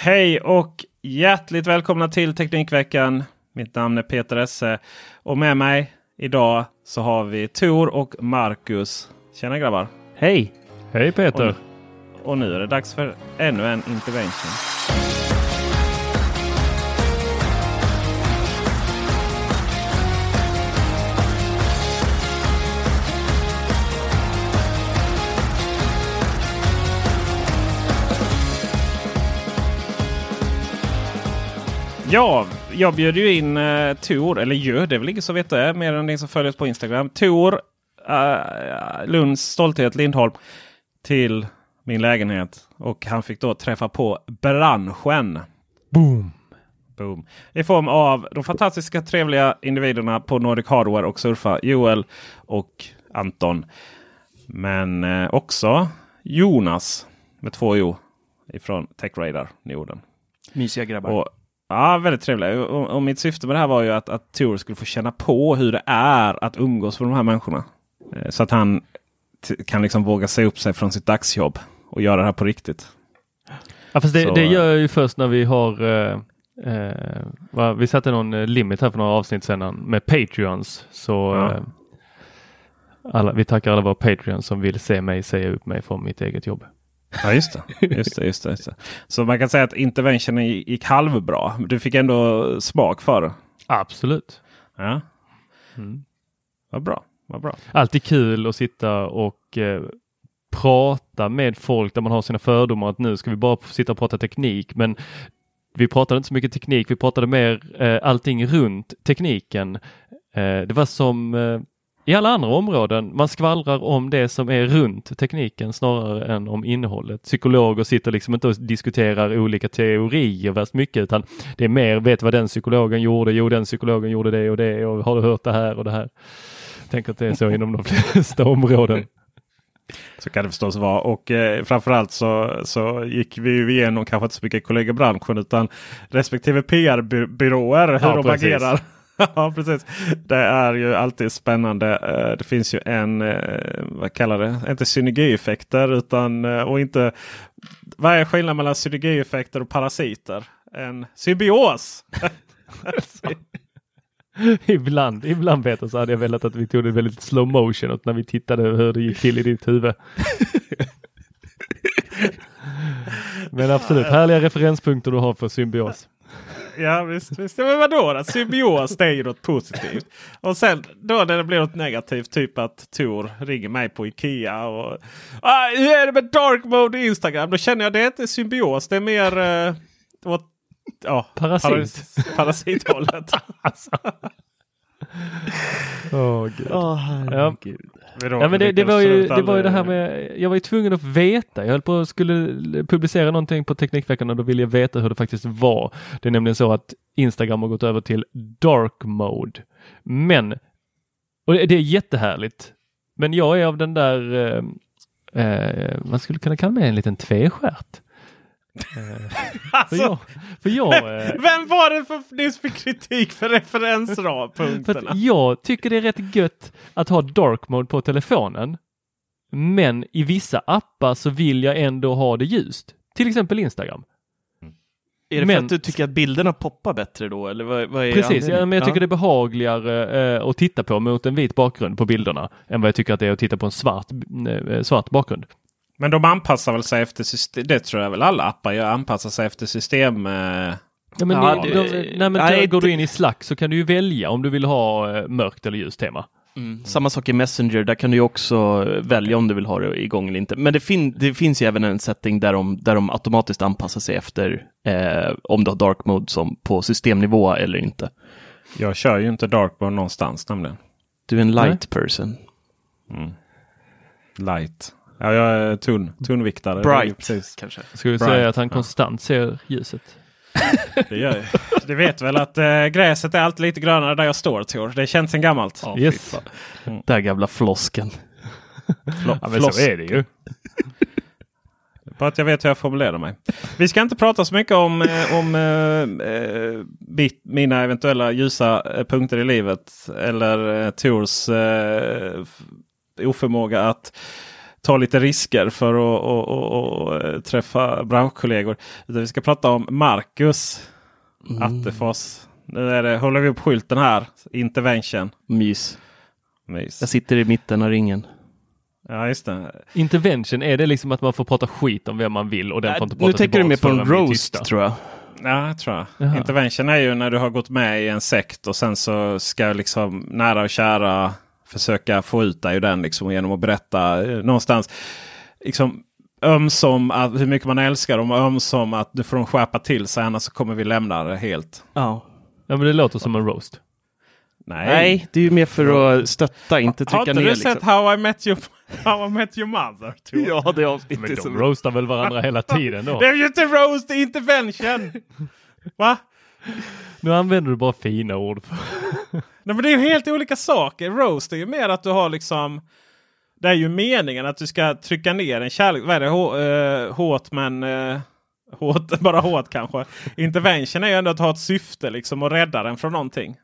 Hej och hjärtligt välkomna till Teknikveckan. Mitt namn är Peter Esse och med mig idag så har vi Tor och Marcus. Tjena grabbar! Hej! Hej Peter! Och, och nu är det dags för ännu en intervention. Ja, jag bjöd ju in uh, Tor, eller gör det är väl ingen som vet det, mer än ni som följer oss på Instagram. Tor, uh, Lunds stolthet Lindholm, till min lägenhet. Och han fick då träffa på branschen. Boom! Boom. I form av de fantastiska trevliga individerna på Nordic Hardware och Surfa. Joel och Anton. Men eh, också Jonas med två O ifrån TechRadar Norden. Mysiga grabbar. Och, ja, väldigt trevliga. Och, och, mitt syfte med det här var ju att, att Tor skulle få känna på hur det är att umgås med de här människorna. Eh, så att han kan liksom våga se upp sig från sitt dagsjobb och göra det här på riktigt. Ja, fast det, så, det gör jag ju först när vi har eh, eh, vi satte någon limit här för några avsnitt sedan med Patreons. Så ja. eh, alla, vi tackar alla våra Patreons som vill se mig säga upp mig från mitt eget jobb. Ja just det. Just det, just det, just det. Så man kan säga att interventionen gick halvbra. Du fick ändå smak för det. Absolut. Ja. Mm. Vad bra. Vad bra. Alltid kul att sitta och eh, prata med folk där man har sina fördomar att nu ska vi bara sitta och prata teknik. Men vi pratade inte så mycket teknik. Vi pratade mer eh, allting runt tekniken. Eh, det var som eh, i alla andra områden. Man skvallrar om det som är runt tekniken snarare än om innehållet. Psykologer sitter liksom inte och diskuterar olika teorier värst mycket utan det är mer, vet vad den psykologen gjorde? Jo, den psykologen gjorde det och det och har du hört det här och det här? Jag tänker att det är så inom de flesta områden. Så kan det förstås vara. Och eh, framförallt så, så gick vi igenom kanske inte så mycket kollegabranschen utan respektive PR-byråer hur ja, de precis. agerar. ja, precis. Det är ju alltid spännande. Eh, det finns ju en, eh, vad kallar det, inte synergieffekter utan eh, och inte. Vad är skillnaden mellan synergieffekter och parasiter? En symbios! ibland, ibland Peter så hade jag velat att vi tog det väldigt slow motion när vi tittade hur det gick till i ditt huvud. Men absolut, härliga referenspunkter du har för symbios. Ja visst, visst. Ja, men vadå då? Symbios det är ju något positivt. Och sen då när det blir något negativt, typ att Tor ringer mig på Ikea. Och, ah, hur är det med dark mode i Instagram? Då känner jag det är inte symbios. Det är mer eh, åt, ja, Parasit. Paras, parasithållet. alltså. Åh oh, gud. Oh, herregud. Ja. Ja, men det, det, var ju, det var ju det här med, jag var ju tvungen att veta. Jag höll på att skulle publicera någonting på Teknikveckan och då ville jag veta hur det faktiskt var. Det är nämligen så att Instagram har gått över till dark mode. Men, och det är jättehärligt. Men jag är av den där, eh, eh, man skulle kunna kalla mig en liten tvestjärt. Alltså, för jag, för jag, eh, vem var det för, nyss för kritik för referenspunkterna? jag tycker det är rätt gött att ha dark mode på telefonen. Men i vissa appar så vill jag ändå ha det ljust. Till exempel Instagram. Är det men, för att du tycker att bilderna poppar bättre då? Eller vad, vad är precis, ja, men jag tycker ja. det är behagligare eh, att titta på mot en vit bakgrund på bilderna än vad jag tycker att det är att titta på en svart, eh, svart bakgrund. Men de anpassar väl sig efter system. Det tror jag väl alla appar gör. Anpassar sig efter system. Eh... Ja, men ja, det, de, nej, men nej, går du in i Slack så kan du ju välja om du vill ha eh, mörkt eller ljust tema. Mm. Samma sak i Messenger, där kan du också välja om du vill ha det igång eller inte. Men det, fin det finns ju även en setting där de, där de automatiskt anpassar sig efter eh, om du har dark mode som på systemnivå eller inte. Jag kör ju inte dark mode någonstans nämligen. Du är en light Nej. person. Mm. Light. Ja, jag är tunn, tunnviktare. Bright precis. kanske. Ska vi Bright. säga att han konstant ser ljuset? det gör Du vet väl att äh, gräset är alltid lite grönare där jag står Tor. Det känns sen gammalt. Ja, yes. Mm. Den gamla flosken. Flo ja, men så är det ju. Bara att jag vet hur jag formulerar mig. Vi ska inte prata så mycket om, eh, om eh, bit, mina eventuella ljusa punkter i livet. Eller eh, Tors eh, oförmåga att ta lite risker för att och, och, och, träffa branschkollegor. Utan vi ska prata om Marcus mm. Attefors. Nu är det, håller vi upp skylten här. Intervention. Mys. Mys. Jag sitter i mitten av ringen. Ja, just det. Intervention, är det liksom att man får prata skit om vem man vill och den får inte prata Nu tänker du mer på en roast tror jag. Ja, tror jag. Jaha. Intervention är ju när du har gått med i en sekt och sen så ska liksom nära och kära försöka få ut dig ur den liksom, genom att berätta eh, någonstans. Liksom, ömsom att, hur mycket man älskar dem och ömsom att du får dem skärpa till sig annars så kommer vi lämna det helt. Ja, ja men det låter som en roast. Nej, Nej det är ju mer för att stötta, inte trycka ner. Har inte du liksom. sett How I Met Your, How I Met Your Mother? ja, det avsnittet. Men de som... roastar väl varandra hela tiden då? det är ju inte roast, det är intervention! Va? Nu använder du bara fina ord. Nej men det är ju helt olika saker. Roast är ju mer att du har liksom Det är ju meningen att du ska trycka ner en kärlek. Vad är det? H uh, hårt men uh, hårt, bara hårt kanske. Intervention är ju ändå att ha ett syfte liksom och rädda den från någonting.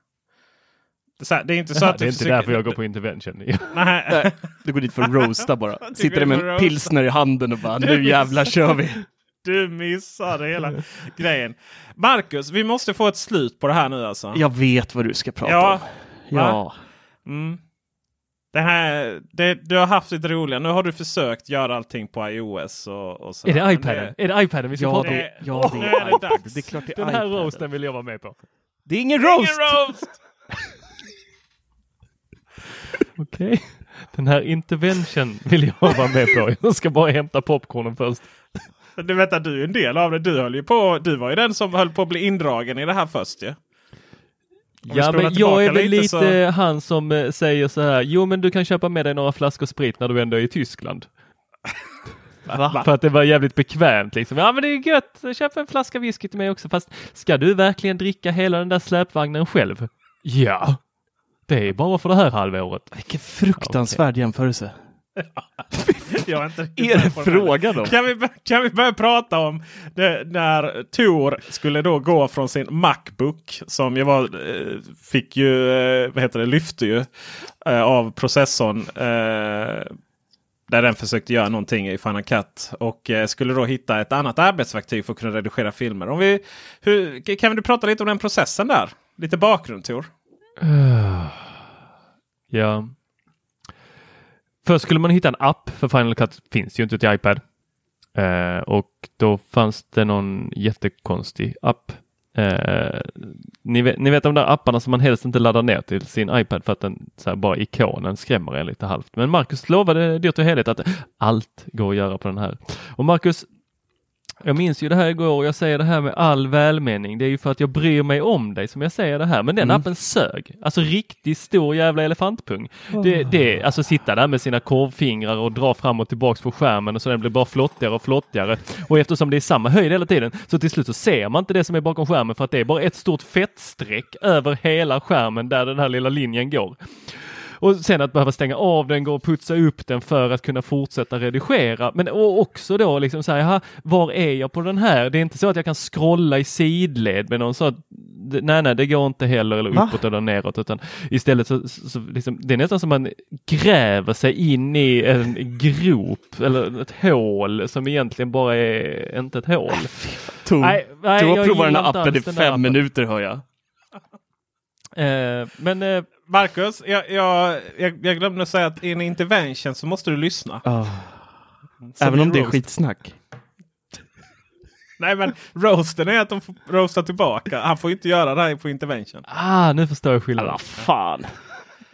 Det är, det är inte så att Det är inte försöker... därför jag går på intervention. Nej. Du går dit för att roasta bara. Sitter där med en pilsner i handen och bara nu jävlar kör vi. Du missade hela grejen. Marcus, vi måste få ett slut på det här nu alltså. Jag vet vad du ska prata ja. om. Ja. Mm. Det här, det, du har haft lite roliga. Nu har du försökt göra allting på iOS. Och, och är det iPaden? Det... Är det iPaden vi ska ja, prata om? Det, ja, det är, är det dags. Det är klart det är Den här iPaden. roasten vill jag vara med på. Det är ingen roast! Ingen roast! Okej. Okay. Den här intervention vill jag vara med på. Jag ska bara hämta popcornen först. Du vet att du är en del av det. Du, höll ju på, du var ju den som höll på att bli indragen i det här först ju. Ja? Ja men jag är väl lite, så... han som eh, säger så här. Jo men du kan köpa med dig några flaskor sprit när du ändå är i Tyskland. Va? För att det var jävligt bekvämt liksom. Ja men det är gött, köp en flaska whisky till mig också. Fast ska du verkligen dricka hela den där släpvagnen själv? Ja, det är bara för det här halvåret. Vilken fruktansvärd okay. jämförelse. jag är, inte är det frågan då? Kan vi, kan vi börja prata om det, när Tor skulle då gå från sin Macbook som ju var, eh, fick ju, eh, vad heter det, lyfte ju eh, av processorn. Där den försökte göra någonting i Final Cut. Och skulle då hitta ett annat arbetsverktyg för att kunna redigera filmer. Om vi, hur, kan du prata lite om den processen där? Lite bakgrund Tor. Uh, ja. Först skulle man hitta en app för Final Cut finns ju inte till iPad. Eh, och då fanns det någon jättekonstig app. Eh, ni, vet, ni vet de där apparna som man helst inte laddar ner till sin iPad för att den så här, bara ikonen skrämmer en lite halvt. Men Marcus lovade dyrt och heligt att allt går att göra på den här. Och Marcus, jag minns ju det här igår och jag säger det här med all välmening. Det är ju för att jag bryr mig om dig som jag säger det här. Men den mm. appen sög. Alltså riktigt stor jävla elefantpung. Oh. Det, det, alltså sitta där med sina korvfingrar och dra fram och tillbaks på skärmen och så den blir bara flottigare och flottigare. Och eftersom det är samma höjd hela tiden så till slut så ser man inte det som är bakom skärmen för att det är bara ett stort fettstreck över hela skärmen där den här lilla linjen går. Och sen att behöva stänga av den, gå och putsa upp den för att kunna fortsätta redigera. Men också då liksom säga, var är jag på den här? Det är inte så att jag kan scrolla i sidled med någon så nej, nej, det går inte heller eller uppåt Va? eller neråt utan istället så, så liksom, det är nästan som man gräver sig in i en grop eller ett hål som egentligen bara är inte ett hål. Tor, nej, nej, du har provat den här appen i fem minuter hör jag. Eh, men eh, Marcus, jag, jag, jag, glömde säga att i en intervention så måste du lyssna. Oh. Även om det är skitsnack. Nej men roasten är att de får roasta tillbaka. Han får inte göra det här på intervention. Ah, nu förstår jag skillnaden. Alla fan.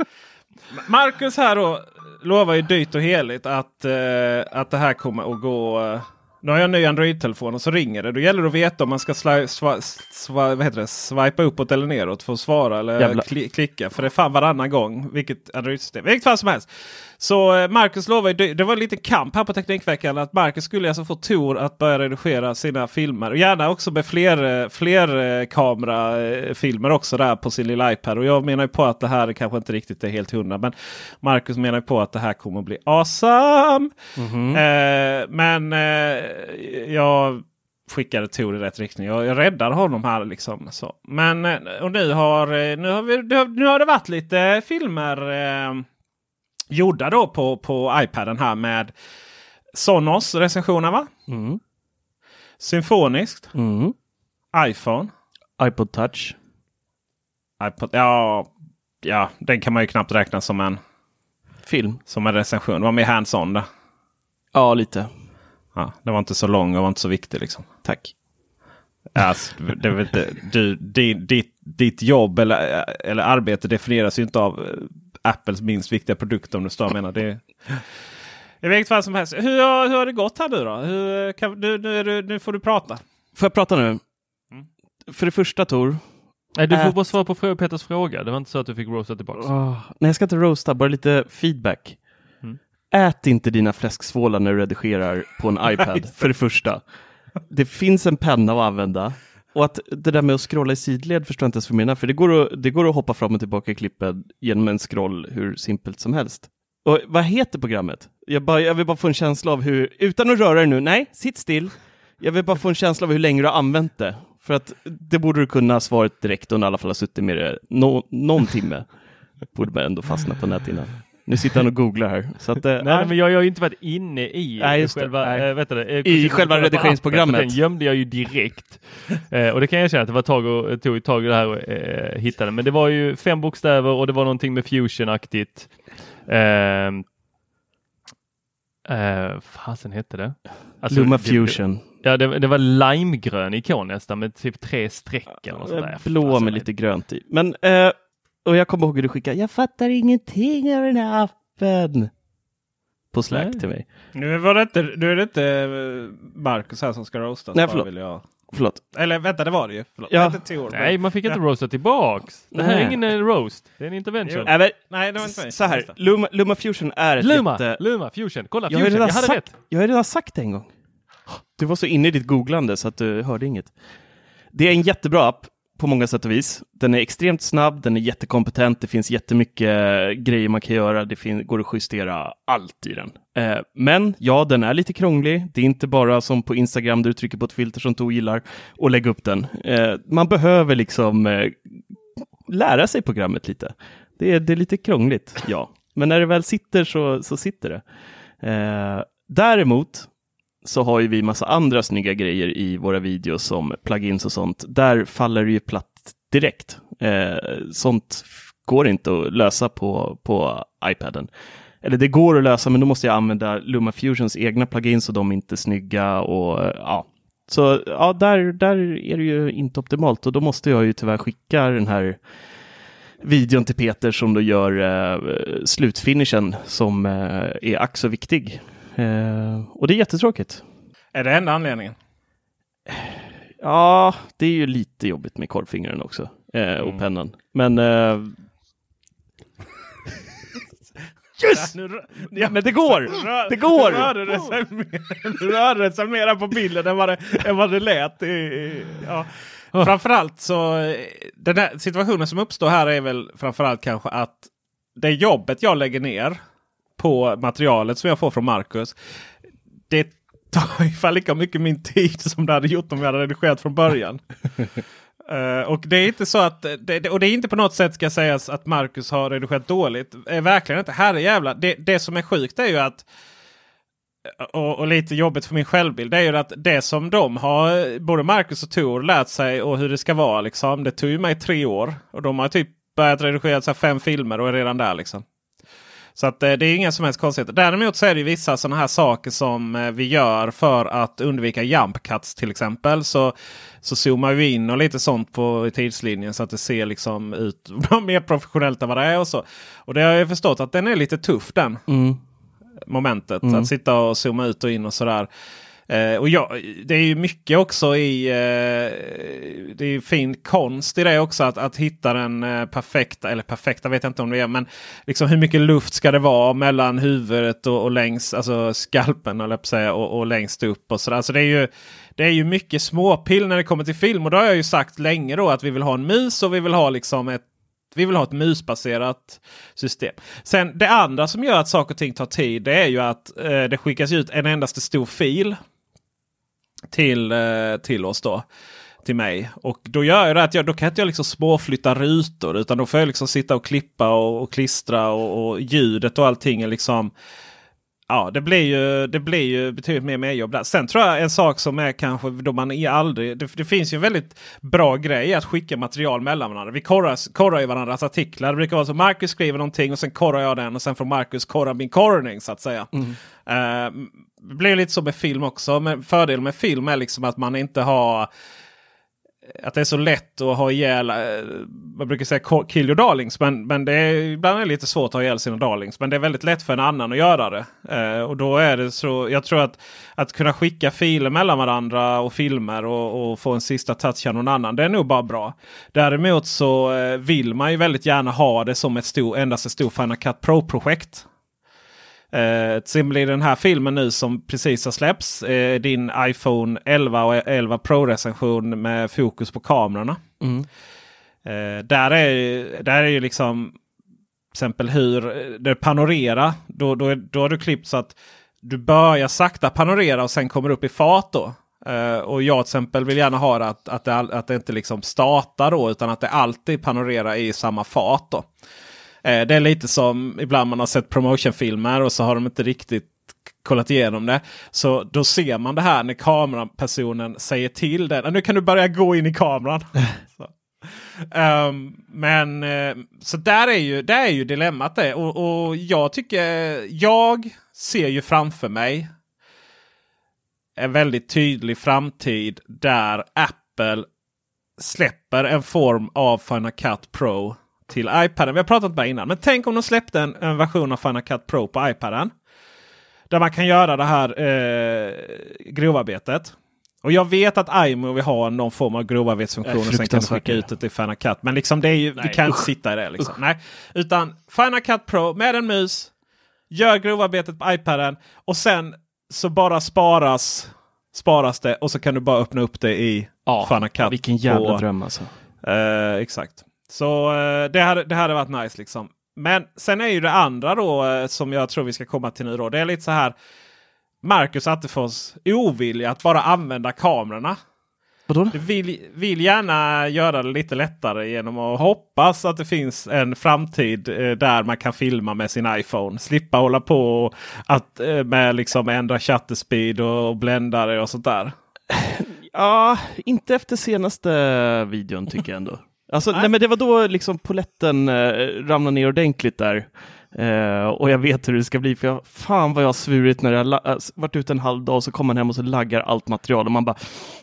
Marcus här då lovar ju dyrt och heligt att, eh, att det här kommer att gå. Eh, nu har jag en ny Android-telefon och så ringer det. Då gäller det att veta om man ska sli, swa, swa, vad heter det? swipa uppåt eller neråt för att svara eller kli, klicka. För det är fan varannan gång. Vilket Android-system. Vilket fall som helst. Så eh, Marcus lovade, det var en liten kamp här på Teknikveckan att Marcus skulle alltså få Tor att börja redigera sina filmer. Och gärna också med fler, fler eh, kamerafilmer också där på sin lilla iPad. Och jag menar ju på att det här kanske inte riktigt är helt hundra. Men Marcus menar ju på att det här kommer att bli awesome. Mm -hmm. eh, men eh, jag skickade Tor i rätt riktning. Jag, jag räddar honom här. liksom. Så. Men eh, och nu har, nu, har vi, nu har det varit lite filmer. Eh, gjorda då på, på iPaden här med Sonos recensioner va? Mm. Symfoniskt. Mm. iPhone. iPod touch. iPod, ja, ja, den kan man ju knappt räkna som en film. Som en recension. Var med hands-on där. Ja, lite. Ja, det var inte så lång och var inte så viktig liksom. Tack. Alltså, det inte, du, ditt, ditt jobb eller, eller arbete definieras ju inte av Apples minst viktiga produkt om du står menar. Det, I vilket fall som helst. Hur, har, hur har det gått här nu då? Hur, kan, nu, nu, nu får du prata. Får jag prata nu? Mm. För det första Tor. Nej, du får ät... bara svara på Peters fråga. Det var inte så att du fick roasta tillbaka. Oh, nej, jag ska inte roasta, bara lite feedback. Mm. Ät inte dina fläsksvålar när du redigerar på en iPad, för det första. Det finns en penna att använda. Och att det där med att scrolla i sidled förstår jag inte ens vad du menar, för det går, att, det går att hoppa fram och tillbaka i klippet genom en scroll hur simpelt som helst. Och vad heter programmet? Jag, bara, jag vill bara få en känsla av hur, utan att röra dig nu, nej, sitt still. Jag vill bara få en känsla av hur länge du har använt det. För att det borde du kunna svaret direkt och du i alla fall har suttit med det no, någon timme. Borde man ändå fastna på näthinnan. Nu sitter han och googlar här. Så att, eh, nej, men jag, jag har ju inte varit inne i nej, själva, nej. Äh, vet du, äh, I själva redigeringsprogrammet. Den gömde jag ju direkt. eh, och det kan jag erkänna att det var tag och, tog ett tag i det här och eh, hittade. Men det var ju fem bokstäver och det var någonting med fusion-aktigt. Eh, eh, fasen hette det? Alltså, Luma Fusion. Ja, det, det var limegrön ikon nästan med typ tre streck. Eller. Blå med lite grönt i. Men eh, och jag kommer ihåg hur du skickade, jag fattar ingenting av den här appen. På Slack Nej. till mig. Nu, var det inte, nu är det inte eh, Marcus här som ska roastas. Nej, förlåt. Jag... förlåt. Eller vänta, det var det ju. Förlåt. Ja. Nej, man fick inte ja. roasta tillbaks. Det här är ingen eh, roast. Det är en intervention. Äh, Nej, det var inte Så här, Luma, Luma Fusion är ett Luma, jätte... Luma Fusion. Kolla, Fusion. Jag, jag hade sagt, rätt. Jag har redan sagt det en gång. Du var så inne i ditt googlande så att du hörde inget. Det är en jättebra app på många sätt och vis. Den är extremt snabb, den är jättekompetent, det finns jättemycket eh, grejer man kan göra, det går att justera allt i den. Eh, men ja, den är lite krånglig. Det är inte bara som på Instagram där du trycker på ett filter som Tor gillar och lägger upp den. Eh, man behöver liksom eh, lära sig programmet lite. Det är, det är lite krångligt, ja. Men när det väl sitter så, så sitter det. Eh, däremot så har ju vi massa andra snygga grejer i våra videos som plugins och sånt. Där faller det ju platt direkt. Eh, sånt går inte att lösa på, på iPaden. Eller det går att lösa, men då måste jag använda LumaFusions egna plugins och de är inte snygga. Och, eh, ja. Så ja, där, där är det ju inte optimalt och då måste jag ju tyvärr skicka den här videon till Peter som då gör eh, slutfinishen som eh, är ack så viktig. Eh, och det är jättetråkigt. Är det enda anledningen? Ja, det är ju lite jobbigt med korvfingren också. Eh, och mm. pennan. Men... Eh... Yes! Nu, ja, men det går! det går! Nu rörde det sig mer på bilden än vad det, än vad det lät. I, ja. Framförallt så den här situationen som uppstår här är väl framförallt kanske att det jobbet jag lägger ner på materialet som jag får från Marcus. Det tar ungefär lika mycket min tid som det hade gjort om jag hade redigerat från början. Uh, och det är inte så att, det, och det är inte på något sätt ska sägas att Marcus har redigerat dåligt. Uh, verkligen inte. Herre jävla. Det, det som är sjukt är ju att och, och, lite jobbigt för min självbild. Det är ju att det som de har, både Marcus och Tor, lärt sig och hur det ska vara. Liksom, det tog ju mig tre år. Och de har typ börjat redigera så fem filmer och är redan där. liksom. Så att, eh, det är inga som helst konstigheter. Däremot så är det vissa sådana här saker som eh, vi gör för att undvika jump cuts till exempel. Så, så zoomar vi in och lite sånt på tidslinjen så att det ser liksom ut mer professionellt än vad det är. Och så. Och det har jag förstått att den är lite tuff den. Mm. Momentet. Mm. Att sitta och zooma ut och in och sådär. Eh, och ja, det är ju mycket också i... Eh, det är fin konst i det också att, att hitta den eh, perfekta, eller perfekta vet jag inte om det är. Men liksom hur mycket luft ska det vara mellan huvudet och, och längs, alltså skalpen eller säga, och, och längst upp. och sådär. Så alltså det är ju det är ju mycket småpill när det kommer till film. Och då har jag ju sagt länge då att vi vill ha en mus och vi vill ha liksom ett vi vill ha ett musbaserat system. Sen det andra som gör att saker och ting tar tid det är ju att eh, det skickas ut en endaste stor fil till, eh, till oss då. Till mig. Och då gör jag det att jag, då kan inte jag liksom småflytta rutor. Utan då får jag liksom sitta och klippa och, och klistra och, och, ljudet och allting är liksom Ja, det blir ju, det blir ju betydligt mer medjobb där. Sen tror jag en sak som är kanske då man är aldrig... Det, det finns ju en väldigt bra grej att skicka material mellan varandra. Vi korrar, korrar i varandras artiklar. Det brukar vara så Marcus skriver någonting och sen korrar jag den och sen får Marcus korra min korrning så att säga. Mm. Uh, blir lite så med film också. Men fördelen med film är liksom att man inte har att det är så lätt att ha ihjäl, eh, man brukar säga kill your darlings. Men, men det är ibland är det lite svårt att ha ihjäl sina darlings. Men det är väldigt lätt för en annan att göra det. Eh, och då är det så, jag tror att att kunna skicka filer mellan varandra och filmer och, och få en sista touch av någon annan. Det är nog bara bra. Däremot så eh, vill man ju väldigt gärna ha det som ett stor, endast ett stort Final Cut Pro-projekt. Eh, till exempel i den här filmen nu som precis har släppts. Eh, din iPhone 11 och 11 Pro recension med fokus på kamerorna. Mm. Eh, där, är, där är ju liksom till exempel hur det panorerar. Då, då, då har du klippt så att du börjar sakta panorera och sen kommer upp i fart. då. Uh, och jag till exempel vill gärna ha att, att, det, att det inte liksom startar då utan att det alltid panorerar i samma fart. då. Eh, det är lite som ibland man har sett promotionfilmer och så har de inte riktigt kollat igenom det. Så då ser man det här när kamerapersonen säger till den. Nu kan du börja gå in i kameran. um, men uh, så där är ju, där är ju dilemmat det. Och, och jag tycker, jag ser ju framför mig en väldigt tydlig framtid där Apple släpper en form av Final Cut Pro till iPaden. Vi har pratat om det innan. Men tänk om de släppte en, en version av Final Cut Pro på iPaden. Där man kan göra det här eh, grovarbetet. Och jag vet att iMovie har någon form av grovarbetsfunktion. Och sen kan du skicka ut det till Final Cut. Men liksom det är ju, Nej, vi kan inte sitta i det. Liksom. Nej. Utan Final Cut Pro med en mus. Gör grovarbetet på iPaden. Och sen så bara sparas, sparas det. Och så kan du bara öppna upp det i ja, Final Cut. Vilken jävla på, dröm alltså. Eh, exakt. Så eh, det, hade, det hade varit nice liksom. Men sen är ju det andra då eh, som jag tror vi ska komma till nu då. Det är lite så här. Marcus Attefors ovilja att bara använda kamerorna. Vadå? Du vill, vill gärna göra det lite lättare genom att hoppas att det finns en framtid eh, där man kan filma med sin iPhone. Slippa hålla på att, med liksom ändra shutter och bländare och sånt där. Ja, inte efter senaste videon tycker jag ändå. Alltså, nej. nej. men det var då liksom poletten eh, ramlade ner ordentligt där. Eh, och jag vet hur det ska bli, för jag, fan vad jag har svurit när jag äh, varit ute en halv dag och så kommer man hem och så laggar allt material och man bara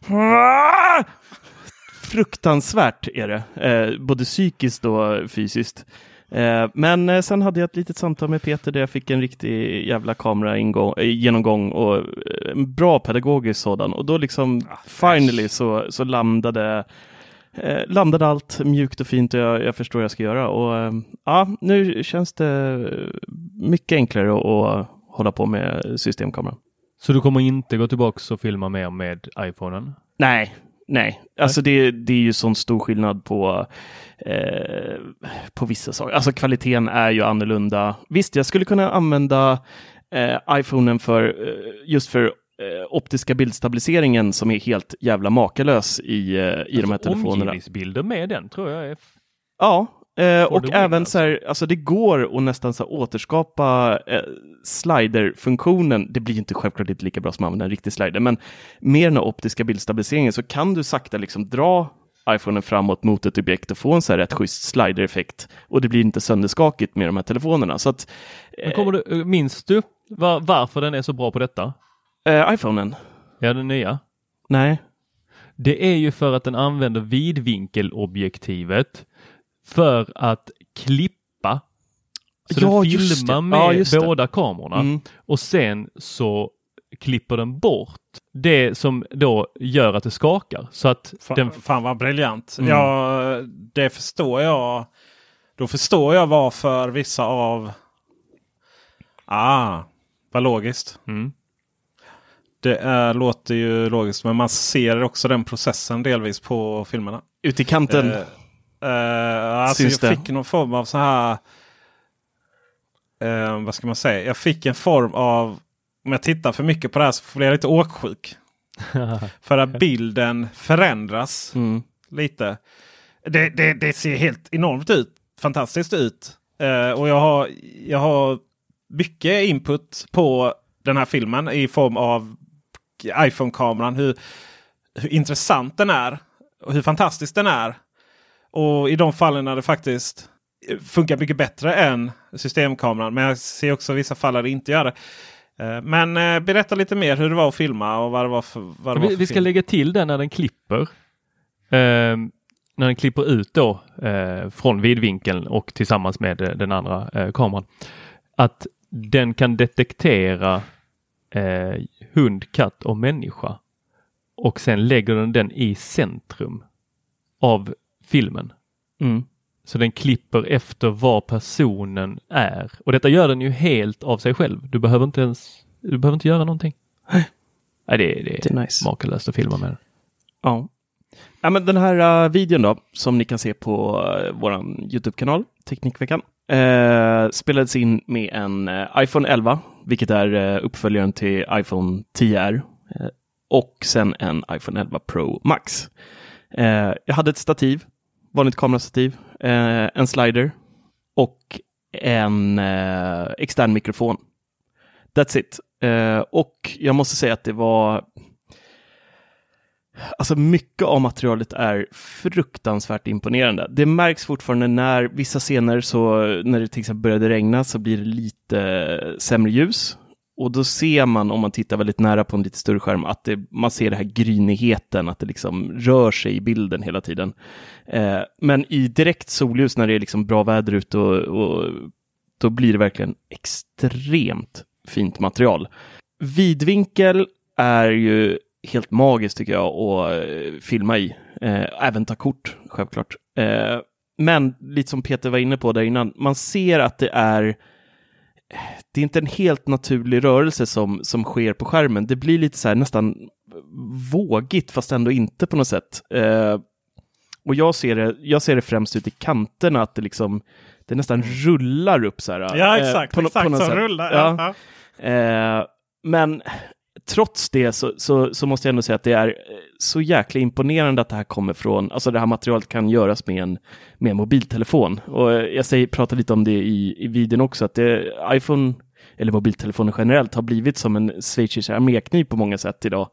Aah! Fruktansvärt är det, eh, både psykiskt och fysiskt. Eh, men eh, sen hade jag ett litet samtal med Peter där jag fick en riktig jävla kameragenomgång och eh, en bra pedagogisk sådan och då liksom ah, finally så, så landade eh, landade allt mjukt och fint och jag, jag förstår vad jag ska göra. Och eh, ja, nu känns det mycket enklare att, hålla på med systemkamera. Så du kommer inte gå tillbaka och filma mer med iPhonen? Nej, nej. Alltså det, det är ju sån stor skillnad på, eh, på vissa saker. Alltså kvaliteten är ju annorlunda. Visst, jag skulle kunna använda eh, iPhonen för eh, just för optiska bildstabiliseringen som är helt jävla makalös i, eh, i alltså, de här telefonerna. Omgivningsbilder med den tror jag är... Ja, eh, och även så här, alltså det går att nästan så återskapa eh, slider-funktionen. Det blir inte självklart inte lika bra som att använda en riktig slider, men med den optiska bildstabiliseringen så kan du sakta liksom dra iPhonen framåt mot ett objekt och få en så här rätt schysst slider-effekt. Och det blir inte sönderskakigt med de här telefonerna. Så att, Men kommer du, minns du var, varför den är så bra på detta? Eh, iPhonen? Ja, den nya. Nej. Det är ju för att den använder vidvinkelobjektivet för att klippa. Så Ja, den filmar med Ja, just det. båda kamerorna Mm. och sen så klipper den bort det som då gör att det skakar. Så att Fan, den, fan vad briljant. Mm. Ja, det förstår jag. Då förstår jag varför vissa av... Ah, vad logiskt. mm, Det är, låter ju logiskt men man ser också den processen delvis på filmerna. Ute i kanten. Eh, eh, alltså jag Syns det? fick någon form av så här... Eh, vad ska man säga? Jag fick en form av... Om jag tittar för mycket på det här så blir jag lite åksjuk. för att bilden förändras Mm. lite. Det, det, det ser helt enormt ut. Fantastiskt ut. Eh, och jag har, jag har mycket input på den här filmen i form av iPhone-kameran. Hur, hur intressant den är. Och hur fantastisk den är. Och i de fallen när det faktiskt funkar mycket bättre än systemkameran. Men jag ser också vissa fall där det inte gör det. Eh, Men eh, berätta lite mer hur det var att filma och vad det var för, vad det var vi, för vi ska film. lägga till den när den klipper. Ehm, när den klipper ut då eh, från vidvinkeln och tillsammans med eh, den andra eh, kameran. Att den kan detektera eh, hund, katt och människa. Och sen lägger den den i centrum av filmen. Mm. Så den klipper efter var personen är. Och detta gör den ju helt av sig själv. Du behöver inte ens du behöver inte göra någonting. Nej, det, är- det, Det är nice. makalöst att filma med den. Ja. ja men den här uh, videon då, som ni kan se på uh, våran YouTube-kanal, Teknikveckan, eh, spelades in med en eh, iPhone 11, vilket är eh, uppföljaren till iPhone 10R, eh, och sen en iPhone 11 Pro Max. Jag hade ett stativ, vanligt kamerastativ, en slider och en extern mikrofon. That's it. Och jag måste säga att det var Alltså mycket av materialet är fruktansvärt imponerande. Det märks fortfarande när vissa scener, så när det till exempel började regna, så blir det lite sämre ljus. Och då ser man, om man tittar väldigt nära på en lite större skärm, att det, man ser den här grynigheten, att det liksom rör sig i bilden hela tiden. Eh, men i direkt solljus, när det är liksom bra väder ute, och, och, då blir det verkligen extremt fint material. Vidvinkel är ju helt magiskt tycker jag att eh, filma i. Eh, även ta kort, självklart. Eh, men lite som Peter var inne på där innan, man ser att det är det är inte en helt naturlig rörelse som, som sker på skärmen. Det blir lite så här nästan vågigt fast ändå inte på något sätt. Eh, och jag ser, det, jag ser det främst ut i kanterna, att det liksom det nästan rullar upp så här. Ja eh, exakt, på nå- exakt på något som sätt. rullar. Ja. Ja. Eh, men trots det så, så, så måste jag ändå säga att det är eh, så jäkla imponerande att det här kommer från, alltså det här materialet kan göras med en, med en mobiltelefon. Och eh, jag säger, pratar lite om det i, i videon också, att det, iPhone eller mobiltelefoner generellt har blivit som en schweizisk armékniv på många sätt idag.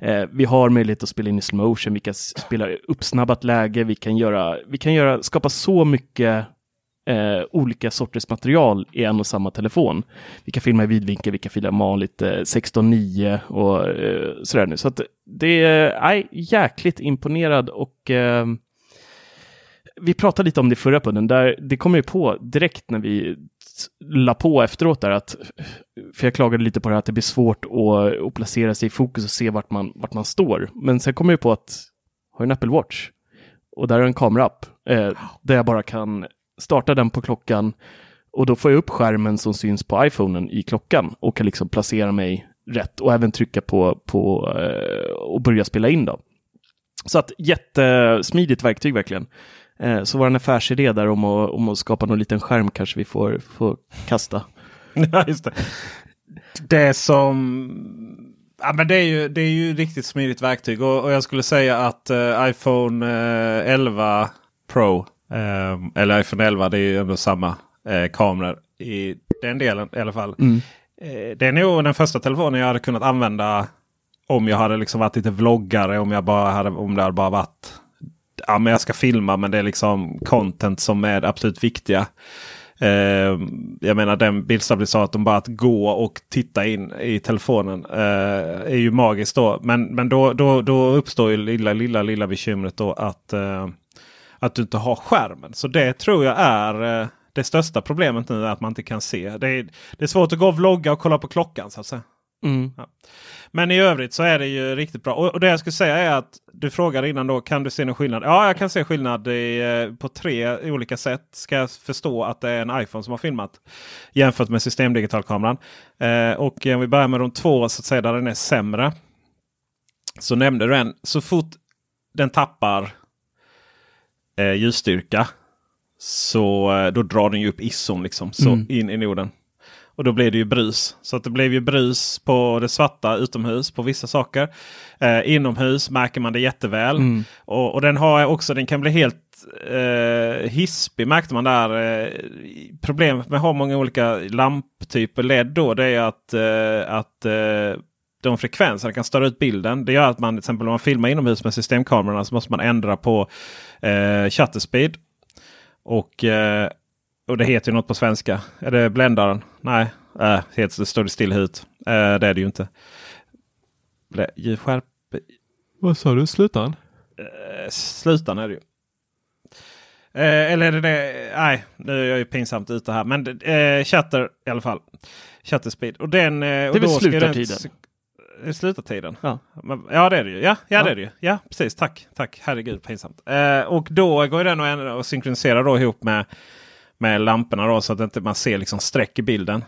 Eh, vi har möjlighet att spela in i slow motion, vi kan spela uppsnabbat läge, vi kan, göra, vi kan göra, skapa så mycket eh, olika sorters material i en och samma telefon. Vi kan filma i vidvinkel, vi kan filma vanligt eh, 16.9 och eh, sådär nu. Så att det är eh, jäkligt imponerad och eh, vi pratade lite om det i förra podden, där det kom ju på direkt när vi la på efteråt där att, för jag klagade lite på det här att det blir svårt att, att placera sig i fokus och se vart man, vart man står. Men sen kom jag på att, har en Apple Watch och där är en kameraapp eh, där jag bara kan starta den på klockan och då får jag upp skärmen som syns på iPhonen i klockan och kan liksom placera mig rätt och även trycka på, på eh, och börja spela in då. Så att jättesmidigt verktyg verkligen. Eh, så vår affärsidé där om att, om att skapa någon liten skärm kanske vi får, får kasta. Ja, just det. Det som... Ja, men det, är ju, det är ju riktigt smidigt verktyg och, och jag skulle säga att eh, iPhone eh, 11 Pro eh, eller iPhone 11 det är ju ändå samma eh, kameror i den delen i alla fall. Eh, det är nog den första telefonen jag hade kunnat använda om jag hade liksom varit lite vloggare. Om, jag bara hade, om det hade bara varit ja, men jag ska filma men det är liksom content som är absolut viktiga. Uh, jag menar den bildstabilisatorn bara att gå och titta in i telefonen uh, är ju magiskt då. Men, men då, då, då uppstår ju lilla, lilla, lilla bekymret då att, uh, att du inte har skärmen. Så det tror jag är det största problemet nu är att man inte kan se. Det är, det är svårt att gå och vlogga och kolla på klockan så att säga. Mm. Ja. Men i övrigt så är det ju riktigt bra. Och, och, det jag skulle säga är att du frågade innan då, kan du se någon skillnad? Ja, jag kan se skillnad i, eh, på tre olika sätt. Ska jag förstå att det är en iPhone som har filmat jämfört med systemdigitalkameran. Eh, och om vi börjar med de två så att säga där den är sämre. Så nämnde du en. Så fort den tappar eh, ljusstyrka så eh, då drar den ju upp ISOn liksom så mm. in i noden. Och då blir det ju brus. Så att det blev ju brus på det svarta utomhus på vissa saker. Eh, inomhus märker man det jätteväl. Mm. Och, och, den har också, den kan bli helt eh, hispig märkte man där. Eh, problemet med att ha många olika lamptyper LED då det är att, eh, att eh, de frekvenserna kan störa ut bilden. Det gör att man till exempel om man filmar inomhus med systemkamerorna så måste man ändra på eh, shutter speed. Och, eh, och det heter ju något på svenska. Är det bländaren? Nej, äh, det står det still ut. Äh, det är det ju inte. Skärp... Vad sa du? Slutaren? Äh, slutaren är det ju. Eh, eller är det det? Nej, nu är jag ju pinsamt ute här. Men eh, Chatter i alla fall. Chatter speed. Och den, eh, det är väl slutartiden? Den, slutartiden? Ja. ja, det är det ju. Ja, ja, ja. det är det ju. Ja, precis. Tack. Tack. Herregud, pinsamt. Eh, och då går den och, och synkroniserar då ihop med med lamporna då, så att inte man ser liksom streck i bilden.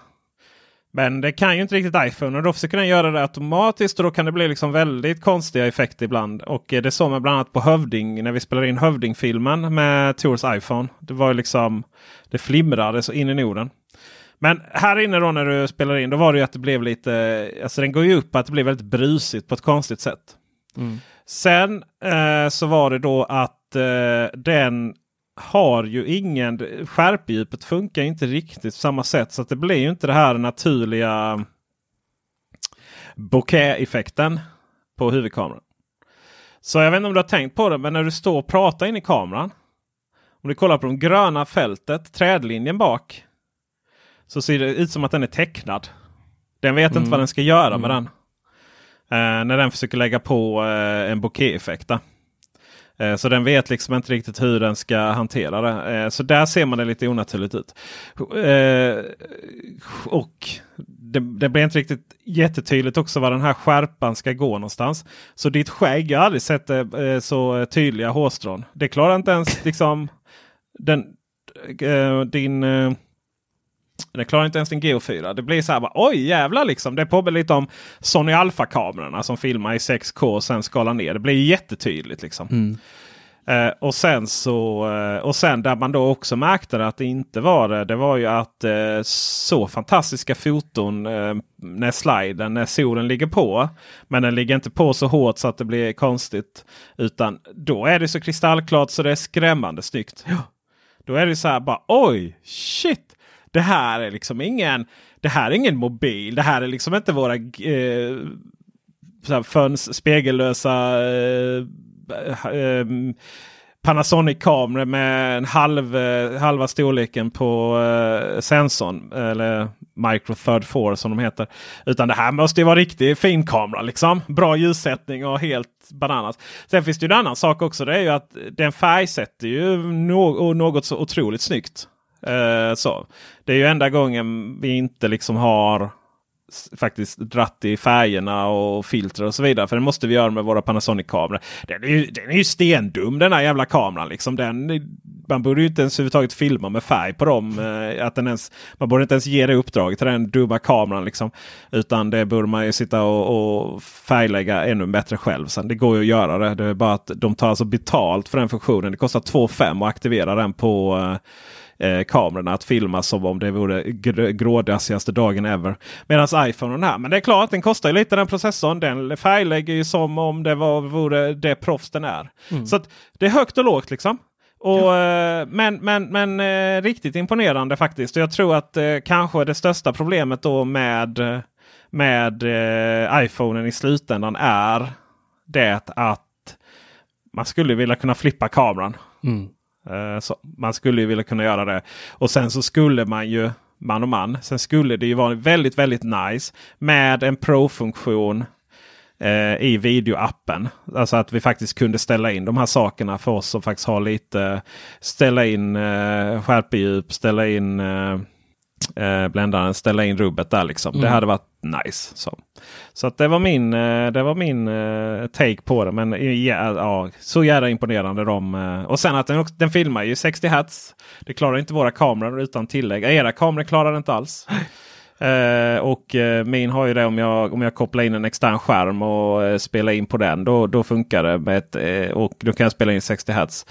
Men det kan ju inte riktigt iPhone och då försöker den göra det automatiskt och då kan det bli liksom väldigt konstiga effekter ibland. Och det såg man bland annat på Hövding när vi spelade in Hövding-filmen med Tors iPhone. Det var liksom det flimrade så in i Norden. Men här inne då när du spelar in då var det ju att det blev lite, alltså den går ju upp att det blev väldigt brusigt på ett konstigt sätt. Mm. Sen eh, så var det då att eh, den har ju ingen... Skärpedjupet funkar inte riktigt på samma sätt. Så det blir ju inte det här naturliga bokeh-effekten på huvudkameran. Så jag vet inte om du har tänkt på det, men när du står och pratar in i kameran. Om du kollar på det gröna fältet, trädlinjen bak. Så ser det ut som att den är tecknad. Den vet mm. inte vad den ska göra mm. med den. Uh, när den försöker lägga på uh, en bokeh-effekt. Eh, så den vet liksom inte riktigt hur den ska hantera det. Eh, så där ser man det lite onaturligt ut. Eh, och det, det blir inte riktigt jättetydligt också var den här skärpan ska gå någonstans. Så ditt skägg, jag har aldrig sett så tydliga hårstrån. Det klarar inte ens liksom den, din det klarar inte ens din G4. Det blir så här bara, oj jävlar liksom. Det påminner lite om Sony Alpha-kamerorna som filmar i 6K och sen skalar ner. Det blir jättetydligt liksom. Mm. Eh, och sen så eh, och sen där man då också märkte att det inte var det. Det var ju att eh, så fantastiska foton eh, när sliden, när solen ligger på. Men den ligger inte på så hårt så att det blir konstigt. Utan då är det så kristallklart så det är skrämmande snyggt. Ja. Då är det så här bara oj shit. Det här är liksom ingen, det här är ingen mobil. Det här är liksom inte våra eh, föns, spegellösa eh, eh, eh, Panasonic-kameror med en halv, eh, halva storleken på eh, sensorn. Eller Micro Third 4 som de heter. Utan det här måste ju vara riktigt fin kamera. Liksom. Bra ljussättning och helt bananas. Sen finns det ju en annan sak också. Det är ju att den färgsätter ju no något så otroligt snyggt. Eh, så. Det är ju enda gången vi inte liksom har faktiskt dratt i färgerna och filter och så vidare. För det måste vi göra med våra Panasonic-kameror. Den är ju, den är ju stendum den här jävla kameran. Liksom. Den, man borde ju inte ens överhuvudtaget filma med färg på dem. Eh, att den ens, man borde inte ens ge det uppdraget till den dumma kameran. Liksom. Utan det borde man ju sitta och, och färglägga ännu bättre själv. Sen, det går ju att göra det. Det är bara att de tar alltså betalt för den funktionen. Det kostar 2 5 att aktivera den på eh, eh, kamerorna att filma som om det vore gr grådassigaste dagen ever. Medan iPhone här. Men det är klart, den kostar ju lite den processorn. Den färglägger ju som om det var, vore det proffs den är. Mm. Så det är högt och lågt liksom. Och, ja. Eh, men men, men eh, riktigt imponerande faktiskt. Och jag tror att eh, kanske det största problemet då med, med eh, iPhonen i slutändan är det att man skulle vilja kunna flippa kameran. Mm. Eh, så man skulle ju vilja kunna göra det. Och sen så skulle man ju man och man. Sen skulle det ju vara väldigt, väldigt nice med en Pro-funktion eh, i videoappen. Alltså att vi faktiskt kunde ställa in de här sakerna för oss som faktiskt har lite. Ställa in eh, skärpedjup, ställa in eh, eh, bländaren, ställa in rubbet där liksom. Mm. Det hade varit nice. Så, så att det var min, eh, det var min uh, take på det. Men ja, ja, så jävla imponerande de. Och sen att den, den filmar ju 60 Hz. Det klarar inte våra kameror utan tillägg. Era kameror klarar det inte alls. Uh, och uh, min har ju det om jag, om jag kopplar in en extern skärm och uh, spelar in på den. Då, då funkar det. Med ett, och då kan jag spela in 60 Hz.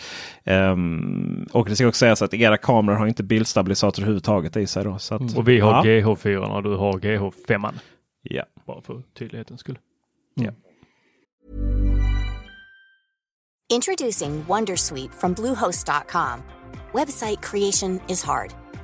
Um, och det ska också sägas att era kameror har inte bildstabilisator överhuvudtaget i sig. Då, så att, mm. Och vi har ja. GH4 och du har GH5. Ja. Bara för tydlighetens skull. Mm. Ja. Introducing Wondersuite from Bluehost.com. Website creation is hard.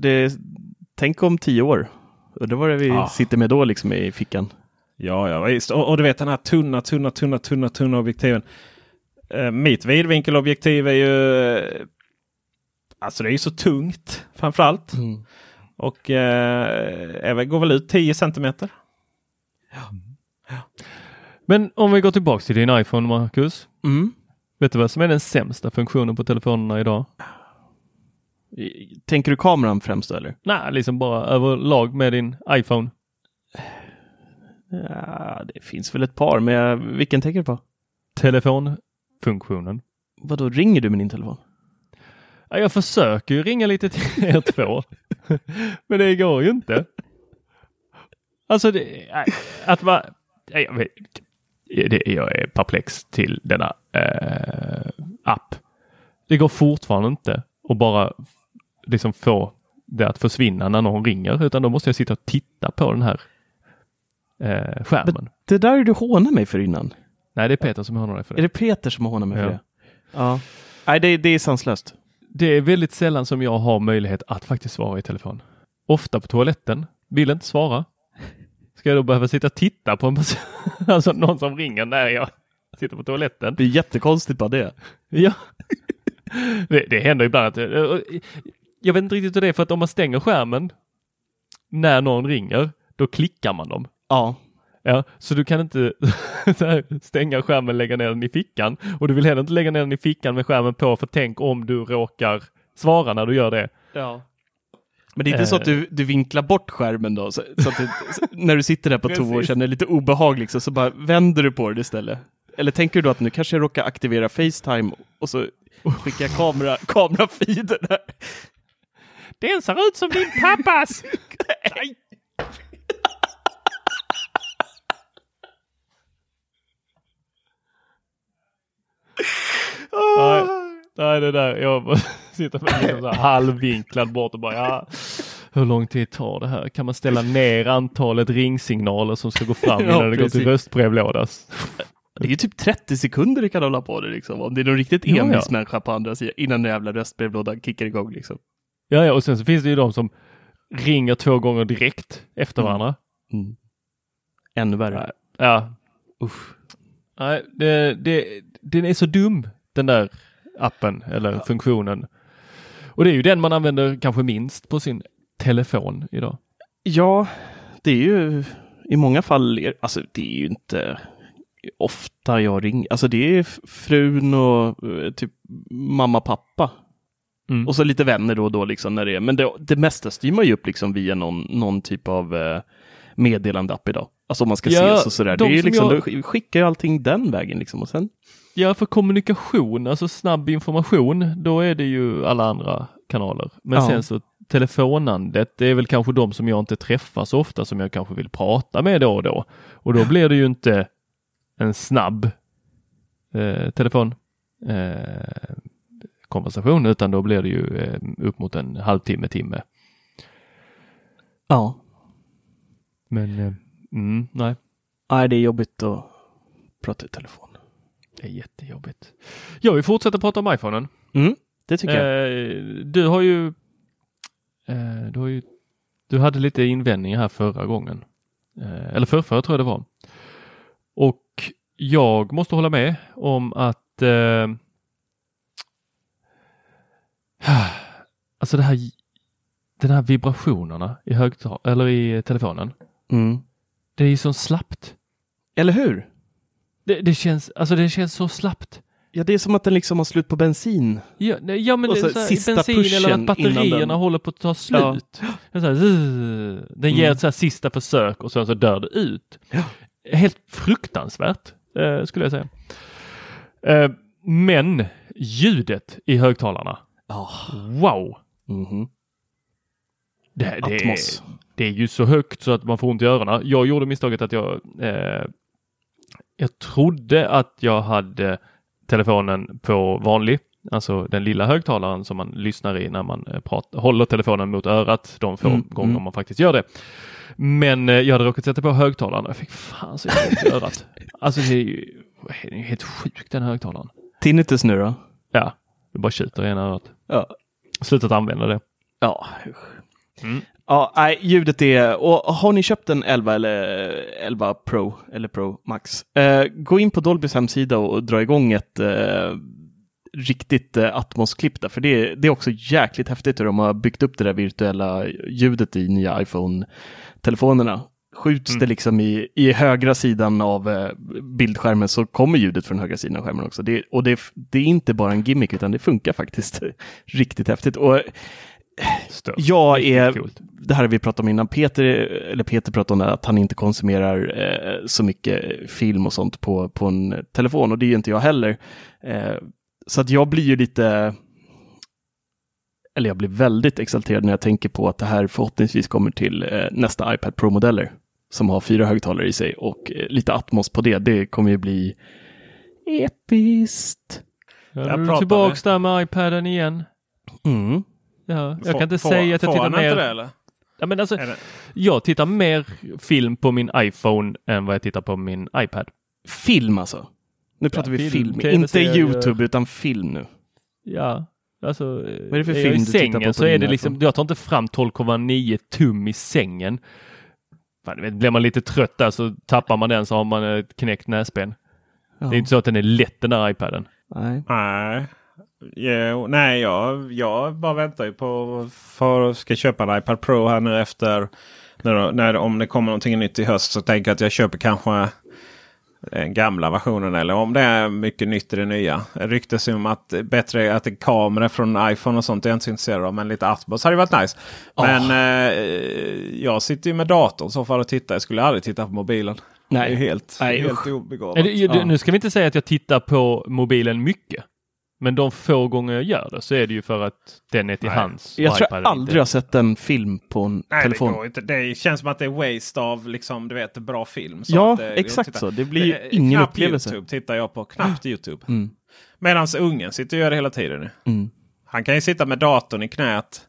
Det, tänk om tio år. Undrar vad det vi ah. sitter med då liksom i fickan. Ja, ja, och, och du vet den här tunna, tunna, tunna, tunna, tunna objektiven. Uh, mitt vidvinkelobjektiv är ju... Alltså det är ju så tungt framförallt. Mm. Och uh, går väl ut 10 centimeter. Ja. ja. Men om vi går tillbaks till din iPhone Marcus. Mm. Vet du vad som är den sämsta funktionen på telefonerna idag? Tänker du kameran främst eller? Nej, liksom bara överlag med din iPhone. Ja, det finns väl ett par, men vilken tänker du på? Telefonfunktionen. Vad då ringer du med din telefon? Ja, jag försöker ju ringa lite till er två, men det går ju inte. Alltså, det, att vara... Jag, vet, det, jag är perplex till denna äh, app. Det går fortfarande inte att bara liksom få det att försvinna när någon ringer, utan då måste jag sitta och titta på den här eh, skärmen. Men det där är du hånat mig för innan. Nej, det är Peter som hånar dig för det. Är det Peter som hånar mig ja. för det? Ja. Nej, det, det är sanslöst. Det är väldigt sällan som jag har möjlighet att faktiskt svara i telefon. Ofta på toaletten, vill inte svara. Ska jag då behöva sitta och titta på en person, alltså någon som ringer när jag sitter på toaletten? Det är jättekonstigt bara det. Ja. Det, det händer ibland att jag vet inte riktigt hur det är för att om man stänger skärmen när någon ringer, då klickar man dem. Ja. Ja, så du kan inte stänga skärmen, lägga ner den i fickan och du vill heller inte lägga ner den i fickan med skärmen på för tänk om du råkar svara när du gör det. Ja. Men det är inte så att du, du vinklar bort skärmen då? Så, så att du, när du sitter där på toa och känner lite obehag liksom, så bara vänder du på det istället? Eller tänker du att nu kanske jag råkar aktivera Facetime och så skickar jag kamera, kamerafeeden där? Den ser ut som din pappas! nej, nej, det där. Jag sitter med liksom så halvvinklad bort och bara ja. Hur lång tid tar det här? Kan man ställa ner antalet ringsignaler som ska gå fram innan ja, det går till röstbrevlådas? Det är ju typ 30 sekunder det kan hålla på det liksom. Om det är någon riktigt envis ja, ja. människa på andra sidan innan den jävla röstbrevlådan kickar igång liksom. Ja, ja, och sen så finns det ju de som ringer två gånger direkt efter mm. varandra. Mm. Ännu värre. Ja. Usch. Nej, det, det, den är så dum den där appen eller ja. funktionen. Och det är ju den man använder kanske minst på sin telefon idag. Ja, det är ju i många fall, alltså det är ju inte ofta jag ringer, alltså det är frun och eh, typ mamma, pappa Mm. Och så lite vänner då och då liksom när det är, men det, det mesta styr man ju upp liksom via någon, någon typ av eh, meddelandeapp idag. Alltså om man ska ja, ses och sådär. Det är liksom, jag... skickar ju allting den vägen liksom och sen. Ja, för kommunikation, alltså snabb information, då är det ju alla andra kanaler. Men ja. sen så telefonandet, det är väl kanske de som jag inte träffar så ofta som jag kanske vill prata med då och då. Och då blir det ju inte en snabb eh, telefon eh, konversation utan då blir det ju eh, upp mot en halvtimme, timme. Ja. Men eh, mm, nej, Nej, det är jobbigt att prata i telefon. det är jättejobbigt. Ja, vi fortsätter prata om iPhonen. Mm, det tycker jag. Eh, du har ju, eh, du har ju, du hade lite invändningar här förra gången. Eller förra tror jag det var. Och jag måste hålla med om att eh, alltså det här, den här vibrationerna i högtal eller i telefonen. Mm. Det är ju så slappt. Eller hur? Det, det känns, alltså det känns så slappt. Ja, det är som att den liksom har slut på bensin. Ja, nej, ja men så är så här, sista bensin eller att batterierna den- håller på att ta slut. Är Så här, zzz. den ger Mm. ett så här sista försök och sen så dör det ut. Ja. Helt fruktansvärt eh, skulle jag säga. Eh, men ljudet i högtalarna, Ja. wow! Mhm. Det, det, är, det är ju så högt så att man får ont i öronen. Jag gjorde misstaget att jag eh, jag trodde att jag hade telefonen på vanlig, alltså den lilla högtalaren som man lyssnar i när man eh, pratar, håller telefonen mot örat de få Mm, gånger mm. man faktiskt gör det. Men eh, jag hade råkat sätta på högtalaren och jag fick fan så ont i örat. Alltså det är ju det är ju helt sjukt den högtalaren. Tinnitus nu då? Ja, det bara tjuter i ena örat. Ja. Slutat använda det. Ja, Mm. Ja, nej, ljudet är... Och har ni köpt en 11 eller 11 Pro eller Pro Max? Eh, gå in på Dolbys hemsida och dra igång ett eh, riktigt eh, Atmos-klipp där, för det, är- det är också jäkligt häftigt hur de har byggt upp det där virtuella ljudet i nya iPhone-telefonerna. Skjuts det liksom i, i högra sidan av eh, bildskärmen så kommer ljudet från högra sidan av skärmen också. Det, och det, det är inte bara en gimmick utan det funkar faktiskt riktigt häftigt. Och Stört. jag Riktigt är, det här har vi pratat om innan, Peter, eller Peter pratade om att han inte konsumerar eh, så mycket film och sånt på, på en telefon och det är inte jag heller. Eh, så att jag blir ju lite, eller jag blir väldigt exalterad när jag tänker på att det här förhoppningsvis kommer till eh, nästa iPad Pro-modeller som har fyra högtalare i sig och eh, lite Atmos på det. Det kommer ju bli episkt. Ja, Där nu är du pratar tillbaks där med iPaden igen. Mm. Ja, jag kan inte får- säga att jag tittar mer. det eller? Ja, men alltså, jag tittar mer film på min iPhone än vad jag tittar på min iPad. Film alltså. Nu pratar vi film, film, inte. YouTube utan film nu. Ja, alltså. Vad är det för är film jag du i tittar sängen på på så är det liksom, iPhone? jag tar inte fram 12,9 tum i sängen. Fan, vet, blir man lite trött där så tappar man den så har man ett knäckt näsben. Ja. Det är inte så att den är lätt den där iPaden. Nej. Nej. Jo, nej, jag, jag bara väntar ju på för ska köpa en iPad Pro här nu efter. När, när, om det kommer någonting nytt i höst så tänker jag att jag köper kanske gamla versionen. Eller om det är mycket nytt i det nya. Ju om att bättre att det är kamera från iPhone och sånt. Är jag inte så intresserad av. Men lite Atmos hade varit nice. Men eh, jag sitter ju med datorn i så fall och tittar. Jag skulle aldrig titta på mobilen. Nej. Det är helt, Nej, helt obegåvat. Nu ska vi inte säga att jag tittar på mobilen mycket. Men de få gånger jag gör det så är det ju för att den är till Nej. hands. Jag tror jag aldrig har sett en film på en Nej, telefon. det går inte. Det känns som att det är waste av liksom, du vet, bra film. Så Ja, att, det- exakt titta. så. Det blir ju Det- ingen knappt upplevelse. YouTube tittar jag på. Knappt YouTube. Mm. Medan ungen sitter och gör det hela tiden. Mm. Han kan ju sitta med datorn i knät.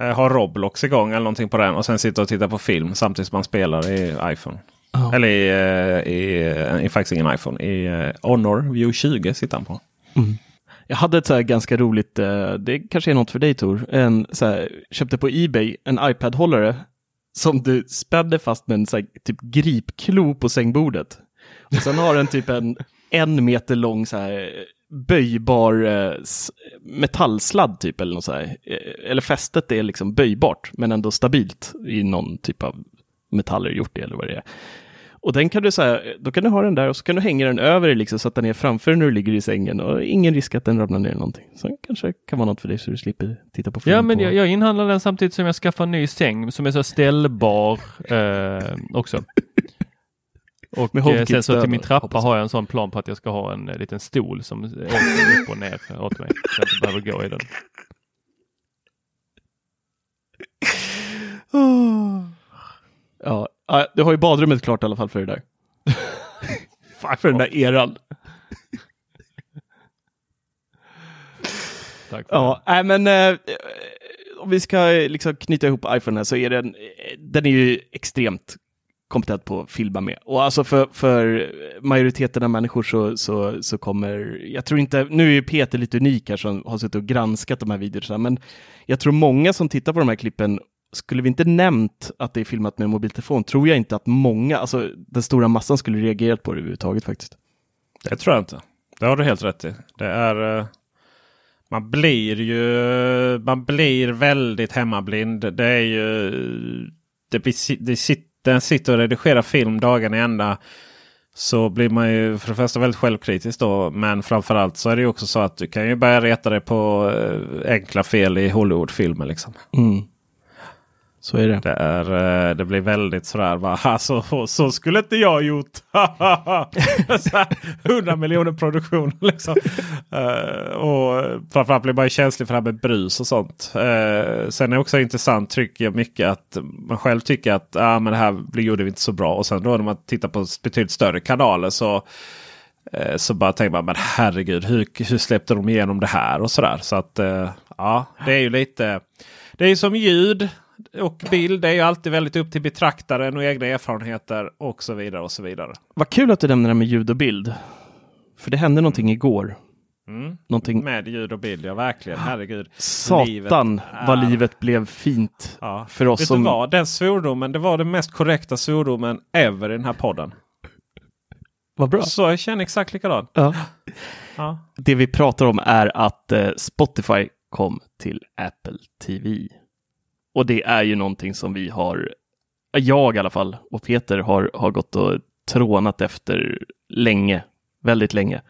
Eh, ha Roblox igång eller någonting på den. Och sen sitta och titta på film samtidigt som man spelar i iPhone. Ja. Eller i, eh, i, eh, i faktiskt ingen iPhone. I eh, Honor View 20 sitter han på. Mm. Jag hade ett så här ganska roligt, eh, det kanske är något för dig Tor, en, så här, köpte på Ebay en iPad-hållare som du spände fast med en så här, typ gripklo på sängbordet. Och sen har den typ en en meter lång så här böjbar eh, metallsladd typ eller något så här. Eh, Eller fästet är liksom böjbart men ändå stabilt i någon typ av metaller gjort det eller vad det är. Och den kan du säga, då kan du ha den där och så kan du hänga den över dig liksom, så att den är framför dig när du ligger i sängen och ingen risk att den ramlar ner eller någonting. Så kanske kan vara något för dig så du slipper titta på film. Ja, men på... jag, jag inhandlar den samtidigt som jag skaffar en ny säng som är så ställbar eh, också. Och eh, sen så till min trappa har jag en sån plan på att jag ska ha en eh, liten stol som åker upp och ner åt mig. Så jag inte behöver gå i den. Ja, ja, du har ju badrummet klart i alla fall för det där. för den där eran. tack. Ja, nej men eh, om vi ska liksom knyta ihop iPhone här så är den, den är ju extremt kompetent på att filma med. Och alltså för, för majoriteten av människor så, så, så kommer, jag tror inte, nu är ju Peter lite unik här som har suttit och granskat de här videorna, men jag tror många som tittar på de här klippen skulle vi inte nämnt att det är filmat med mobiltelefon tror jag inte att många, alltså den stora massan skulle reagerat på det överhuvudtaget faktiskt. Det tror jag inte. Det har du helt rätt i. Det är... eh, Man blir ju... Man blir väldigt hemmablind. Det är ju... Det, blir, det sitter, den sitter och redigerar film dagen i ända. Så blir man ju för det första väldigt självkritisk då. Men framförallt så är det ju också så att du kan ju börja reta dig på eh, enkla fel i Hollywoodfilmer. Liksom. Mm. Så är det. Det, är, eh, det blir väldigt sådär. Va? Så, alltså, så skulle inte jag gjort. 100 miljoner produktion. Liksom. Eh, och framförallt blir man ju känslig för det här med brus och sånt. Eh, sen är det också intressant tycker jag mycket att man själv tycker att ah, men det här gjorde vi inte så bra. Och sen då när man tittar på betydligt större kanaler så så bara tänker man men herregud hur, hur släppte de igenom det här och sådär. Så att ja, det är ju lite. Det är ju som ljud och bild. Är ju alltid väldigt upp till betraktaren och egna erfarenheter och så vidare. och så vidare. Vad kul att du nämner det med ljud och bild. För det hände någonting igår. Mm. Någonting, Med ljud och bild, ja verkligen. Herregud. satan livet vad är- livet blev fint. Ja. För oss Vet som- du vad? Den svordomen, det var den mest korrekta svordomen ever i den här podden. Vad bra. Så jag känner exakt likadant. Ja. Ja. Det vi pratar om är att eh, Spotify kom till Apple TV. Och det är ju någonting som vi har, jag i alla fall, och Peter har, har gått och trånat efter länge, väldigt länge.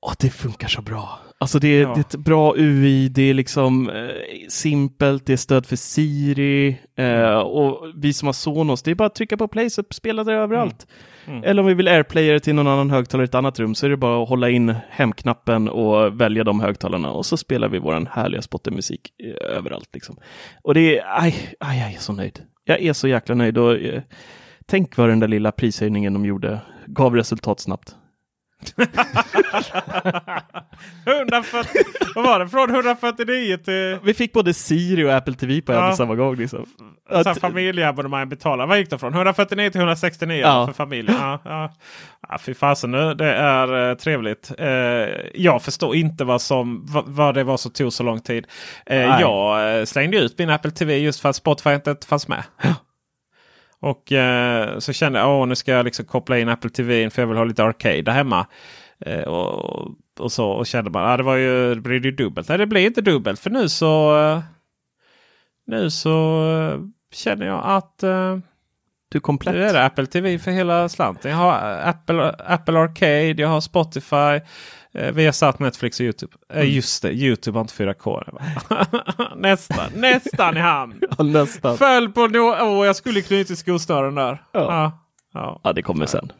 Och det funkar så bra. Alltså det är, Ja. det är ett bra UI, det är liksom eh, simpelt, det är stöd för Siri eh, och vi som har Sonos, det är bara att trycka på play så spelar det överallt. Mm. Eller om vi vill airplaya till någon annan högtalare i ett annat rum så är det bara att hålla in hemknappen och välja de högtalarna och så spelar vi våran härliga Spotify-musik eh, överallt. Liksom. Och det är, aj, aj, jag är så nöjd. Jag är så jäkla nöjd och eh, tänk vad den där lilla prishöjningen de gjorde gav resultat snabbt. 140, vad var det? Från 149 till Vi fick både Siri och Apple TV på en Ja. och samma gång. Liksom. Att- familjeabonnemang betalar. Vad gick det från? 149 till 169 Ja. för familjen. Ja, ja. Ja, fy fasen nu. Det är eh, trevligt. Eh, jag förstår inte vad, som, vad, vad det var som tog så lång tid. Eh, jag eh, slängde ut min Apple TV just för att Spotify inte fanns med. Och eh, så kände jag att nu ska jag liksom koppla in Apple TV för jag vill ha lite arcade där hemma. Eh, och, och så och kände man att ah, det var ju, det blir ju dubbelt. Nej det blir inte dubbelt för nu så eh, nu så eh, känner jag att eh, Du komplett. nu är det Apple TV för hela slanten. Jag har Apple, Apple Arcade, jag har Spotify, eh, vi har satt Netflix och YouTube. Eh, just det, YouTube har inte 4K. nästan, nästan i hamn. Ja, nästan. Föll på no Åh, jag skulle knutit skosnören där. Ja. Ja. Ja, Ja, det kommer sen.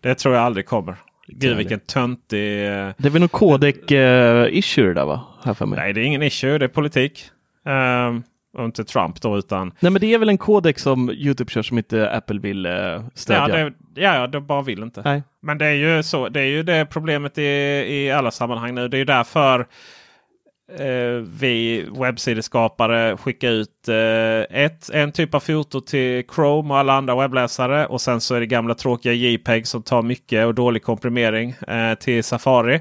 Det tror jag aldrig kommer. Gud vilken töntig... eh, Det är väl någon codec-issue där va? Här för mig. Nej, det är ingen issue. Det är politik. Ehm, och inte Trump då utan... Nej, men det är väl en codec som YouTube kör som inte Apple vill eh, Ja, stödja. det, ja, ja, de bara vill inte. Nej. Men det är ju så. Det är ju det problemet i, i alla sammanhang nu. Det är ju därför vi webbsideskapare skickar ut eh, ett, en typ av foto till Chrome och alla andra webbläsare. Och sen så är det gamla tråkiga JPEG som tar mycket och dålig komprimering eh, till Safari.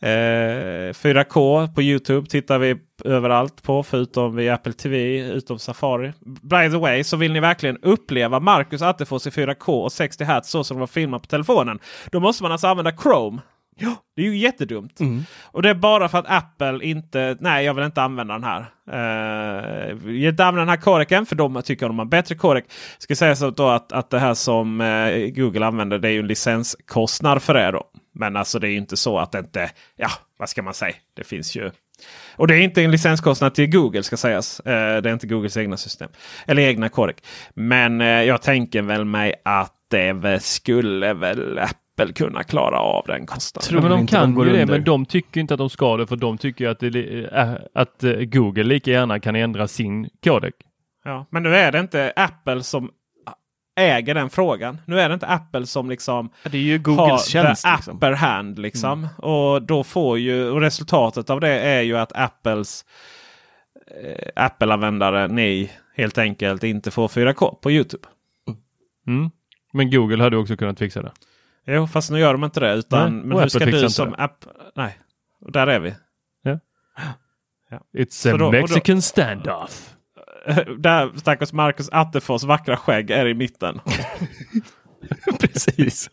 Eh, 4K på Youtube tittar vi överallt på förutom vid Apple TV utom Safari. By the way så vill ni verkligen uppleva Marcus Attefors i 4K och 60 Hz så som de filmar på telefonen. Då måste man alltså använda Chrome. Ja, det är ju jättedumt. Och det är bara för att Apple inte... Nej, jag vill inte använda den här. Uh, jag vill inte använda den här kodeken för de tycker de har bättre kodek. Ska säga så då att, att det här som eh, Google använder det är ju en licenskostnad för det. Då. Men alltså det är ju inte så att det inte... Ja, vad ska man säga? Det finns ju... Och det är inte en licenskostnad till Google ska sägas. Eh, det är inte Googles egna system. Eller egna kodek. Men jag tänker väl mig att det väl skulle väl Apple kunna klara av den kostnaden. Tror men de de kan går ju det, men de tycker inte att de ska det för de tycker att, det, äh, att eh, Google lika gärna kan ändra sin kodek. Ja, men nu är det inte Apple som äger den frågan. Nu är det inte Apple som liksom det är ju Googles har tjänst. the Liksom. upper hand. Liksom. Och då får ju och resultatet av det är ju att Apples eh, Apple-användare, ni helt enkelt inte får 4K på Youtube. Mm. Men Google hade också kunnat fixa det. Jo, fast nu gör de inte det. Utan, Nej, men hur ska du som det. app... Nej, och där är vi. It's Så a då- och då- Mexican standoff. där stackars Marcus Attefors vackra skägg är i mitten. Precis.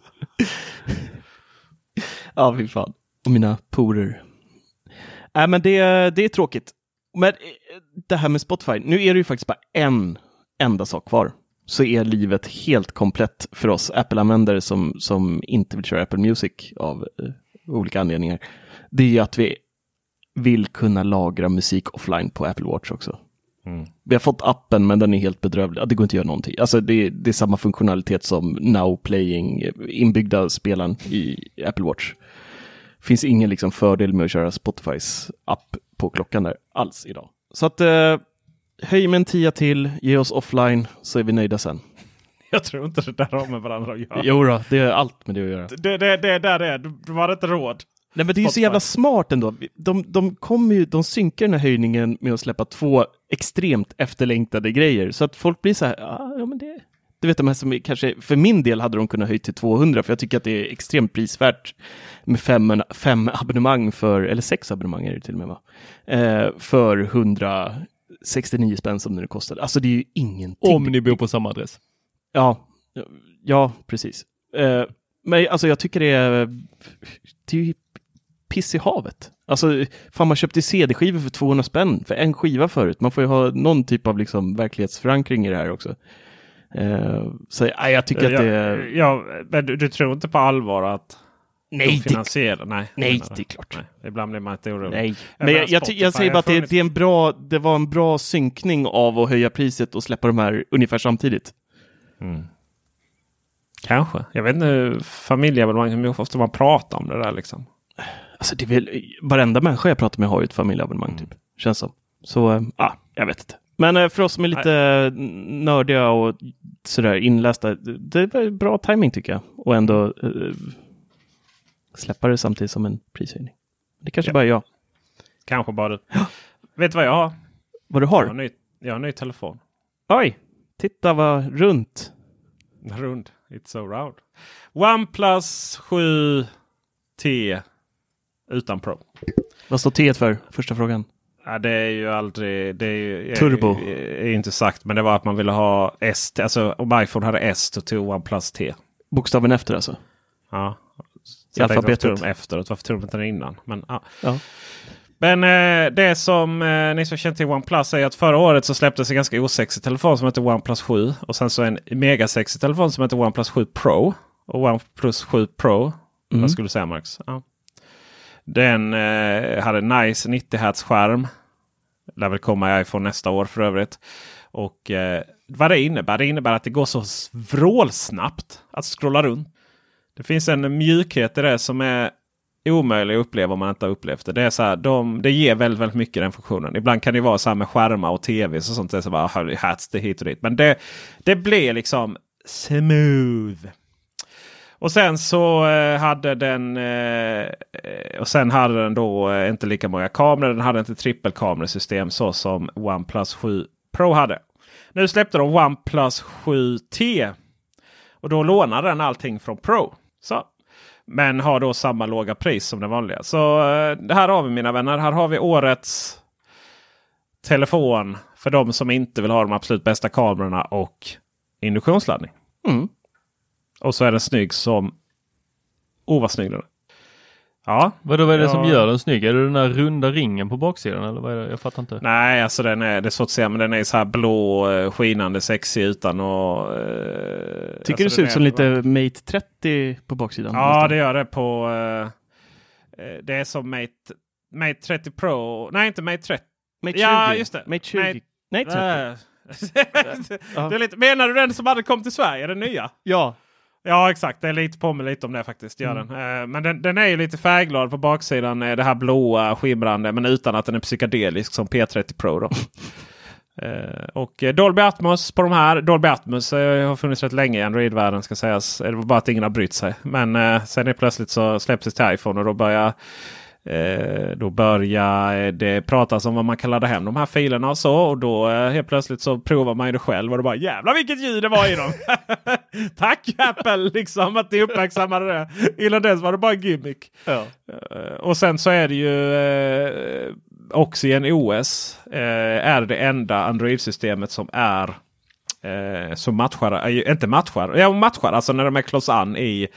ja, fy fan. Och mina porer. Nej, men det, det är tråkigt. Men eh, det här med Spotify, nu är det ju faktiskt bara en enda sak kvar. Så är livet helt komplett för oss Apple-användare som, som inte vill köra Apple Music av eh, olika anledningar. Det är ju att vi vill kunna lagra musik offline på Apple Watch också. Vi har fått appen men den är helt bedrövlig. Det går inte att göra någonting. Alltså det, det är samma funktionalitet som Now Playing, eh, inbyggda spelaren i Apple Watch. Finns ingen liksom fördel med att köra Spotifys app på klockan där alls idag. Så att eh, höj med en tia till, ge oss offline så är vi nöjda sen. Jag tror inte det där har med varandra att göra. Jo då, det är allt med det att göra. Det, det, det där det är. Du har inte råd. Nej men det är ju så jävla smart ändå. De, de, kommer ju, de synkar den här höjningen med att släppa två extremt efterlängtade grejer. Så att folk blir så här, "Ah, ja men det... Du vet de här som kanske, för min del hade de kunnat höja till 200 för jag tycker att det är extremt prisvärt med fem, fem abonnemang för, eller sex abonnemang är det till och med va? Eh, för 169 spänn som det kostade. Alltså det är ju ingenting. Om ni bor på samma adress. Ja, ja precis. Eh, men alltså jag tycker det är, det är ju piss i havet. Alltså, fan man köpte CD-skivor för 200 spänn för en skiva förut. Man får ju ha någon typ av liksom verklighetsförankring i det här också. Eh, så ja, jag tycker att det är... Ja, men du, du tror inte på allvar att Nej, finansierar? Nej, nej, det är klart. Nej, ibland blir man inte orolig. Nej, men jag, jag, jag säger bara att det, det, är en bra, det var en bra synkning av att höja priset och släppa de här ungefär samtidigt. Kanske. Jag vet inte familjeabonnemang, hur ofta man pratar om det där liksom. Alltså det är väl, varenda människa jag pratar med har ju ett familjeabonnemang typ. Känns som. Så, ja, ah, jag vet inte. Men eh, för oss som är lite nördiga och sådär inlästa, det är bra timing tycker jag. Och ändå eh, släppa det samtidigt som en prishöjning. Det kanske Ja. bara är jag. Kanske bara du. Vet du vad jag har? Vad du Jag har en har? ny, jag har ny telefon. Oj, titta vad runt. Rund. It's so round. OnePlus 7T utan Pro. Vad står T för? Första frågan. Ja, det är ju aldrig... Det är ju, Turbo. Är, är inte sagt, men det var att man ville ha S. Alltså om iPhone hade S så tog OnePlus T. Bokstaven efter alltså? Ja. I jag tänkte, alfabetet. Varför tog de efteråt? Varför tog de inte den innan? Men, ja. Ja. Men eh, det som eh, ni som känner till OnePlus är att förra året så släpptes en ganska osexig telefon som heter OnePlus 7. Och sen så en megasexig telefon som heter OnePlus 7 Pro. Och OnePlus 7 Pro. Mm. Vad skulle du säga Max? Ja. Den eh, hade nice 90 Hz skärm. Lär väl komma i iPhone nästa år för övrigt. Och eh, vad det innebär? Det innebär att det går så vrålsnabbt att scrolla runt. Det finns en mjukhet i det som är omöjlig att uppleva om man inte har upplevt det. Det, är så här, de, det ger väldigt, väldigt mycket den funktionen. Ibland kan det vara så här med skärmar och tv och sånt. Det är så bara hats det hit och dit. Men det, det blir liksom smooth. Och sen så eh, hade den eh, och sen hade den då eh, inte lika många kameror. Den hade inte trippelkamerasystem så som OnePlus 7 Pro hade. Nu släppte de OnePlus 7T. Och då lånade den allting från Pro. Så. Men har då samma låga pris som den vanliga. Så eh, här har vi mina vänner. Här har vi årets telefon för de som inte vill ha de absolut bästa kamerorna och induktionsladdning. Mm. Och så är den snygg som... Oh vad snygg den är. Ja. Vad är det Ja. som gör den snygg? Är det den där runda ringen på baksidan eller vad är det? Jag fattar inte. Nej, alltså den är, det är svårt att säga, men den är så här blå, eh, skinande, sexig utan och... Eh, Tycker alltså det ser ut som lite Mate 30 på baksidan. Ja, nästan. det gör det på... eh, eh, det är som Mate, Mate 30 Pro. Nej, inte Mate 30. Mate 20. Ja, just det. Mate 20. Mate- Nej, 30. Äh. Ja. det är lite, menar du den som hade kommit till Sverige? Den nya? Ja, Ja exakt, det är lite på mig lite om det faktiskt. Gör Mm. den. Eh, Men den, den är ju lite färgglad på baksidan. eh, Det här blåa skimrande men utan att den är psykedelisk som P30 Pro. Då. Eh, och Dolby Atmos på de här. Dolby Atmos har funnits rätt länge i Android-världen ska sägas. Det var bara att ingen har brytt sig. Men sen är plötsligt så släpps det till iPhone och då börjar Eh, då börjar det pratas om vad man kan ladda hem de här filerna och så. Och då eh, helt plötsligt så provar man ju det själv och det bara jävlar vilket ljud det var i dem. Tack Apple liksom att ni uppmärksammade det. Innan dess var det bara en gimmick. Ja. Eh, och sen så är det ju eh, Oxygen OS eh, är det enda Android-systemet som är eh, som matchar, äh, inte matchar, ja matchar alltså när de är close an i,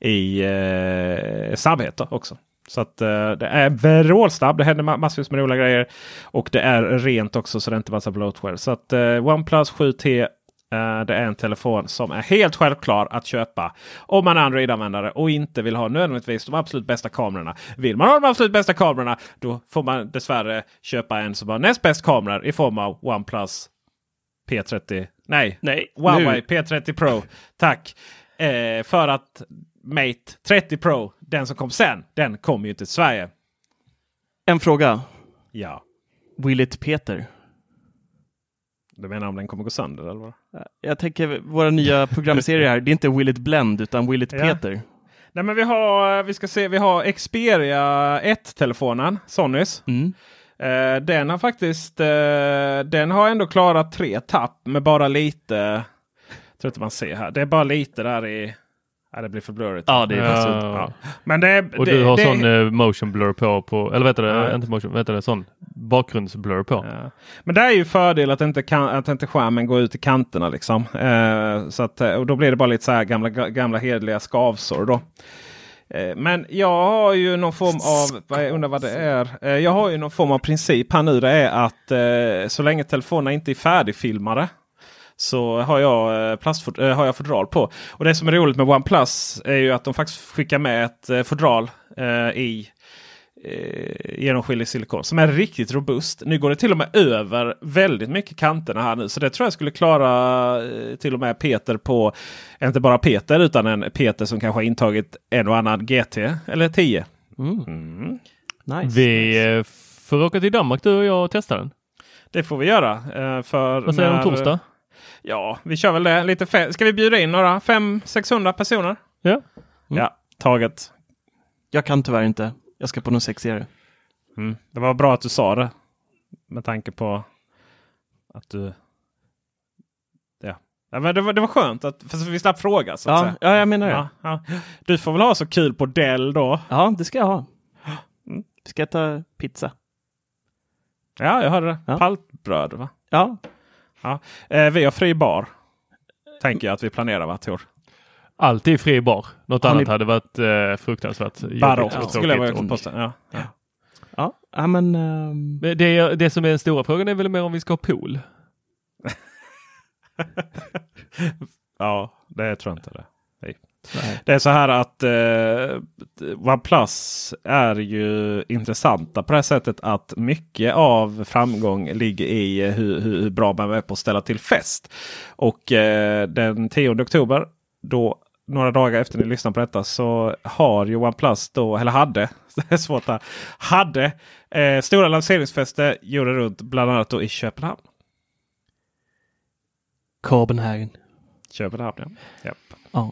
i eh, också. Så att uh, det är vrålsnabb. Det händer massvis med roliga grejer. Och det är rent också så det är inte massa bloatware. Så att uh, OnePlus 7T uh, det är en telefon som är helt självklar att köpa om man är Android-användare och inte vill ha nödvändigtvis de absolut bästa kamerorna. Vill man ha de absolut bästa kamerorna då får man dessvärre köpa en som har näst bäst kameror i form av OnePlus P30. Nej, Nej Huawei nu. P30 Pro. Tack! Eh, för att Mate 30 Pro, den som kom sen, den kom ju inte till Sverige. En fråga. Ja. Will it Peter? Du menar om den kommer gå sönder eller? Vad? Jag tänker våra nya programserier här, det är inte Will it Blend utan Will it ja. Peter. Nej men vi har, vi ska se, vi har Xperia 1-telefonen, Sonys. Mm. Uh, den har faktiskt, uh, den har ändå klarat tre tapp med bara lite, jag tror inte man ser här, det är bara lite där i Ja, det blir för blurrigt. Ja, det är ja. ja. Men det, Och det, du har det, sån uh, motion blur på, på eller vet du ja. inte motion, vet du sån bakgrundsblur på. Ja. Men det är ju fördel att inte, kan, att inte skärmen går ut i kanterna liksom. Uh, så att, och då blir det bara lite så här gamla, gamla hedliga skavsår då. Uh, men jag har ju någon form av, jag undrar vad det är. Jag har ju någon form av princip här nu. Det är att så länge telefonerna inte är färdigfilmade så har jag, eh, plastfod äh, har jag fodral på. Och det som är roligt med OnePlus är ju att de faktiskt skickar med ett äh, fodral äh, i eh, genomskinlig silikon som är riktigt robust. Nu går det till och med över väldigt mycket kanterna här nu. Så det tror jag skulle klara eh, till och med Peter på, inte bara Peter utan en Peter som kanske har intagit en och annan GT eller 10. Mm. Mm. Nice, vi nice. får åka till Danmark du och jag och testa den. Det får vi göra. För Vad säger du om torsdag? Ja, vi kör väl det. Lite Ska vi bjuda in några 500-600 personer? Ja. Mm. Ja, taget. Jag kan tyvärr inte. Jag ska på något sexigare. Mm. Det var bra att du sa det. Med tanke på att du... Ja. ja men det, var, det var skönt att för vi slapp fråga. Så att ja, säga. ja, jag menar det. Ja, ja. Du får väl ha så kul på Dell då? Ja, det ska jag ha. Mm. Ska jag ta pizza? Ja, jag hörde det. Ja. Paltbröd va? Ja, Ja. Eh, vi har fri bar. Tänker jag att vi planerar va Tor? Alltid fri bar. Något har annat ni... hade varit eh, fruktansvärt Barockt ja, skulle jag vilja påstå. Ja. Ja. Ja. men, um... det, det som är den stora frågan är väl mer om vi ska ha pool? ja, det tror jag inte det. Det är så här att eh, OnePlus är ju intressanta på det sättet att mycket av framgång ligger i hur, hur bra man är på att ställa till fest. Och eh, den 10 oktober, då några dagar efter ni lyssnar på detta så har ju OnePlus då, eller hade, det är svårt här, hade eh, stora lanseringsfester gjorde runt bland annat då i Köpenhamn. Copenhagen. Köpenhamn ja. ja.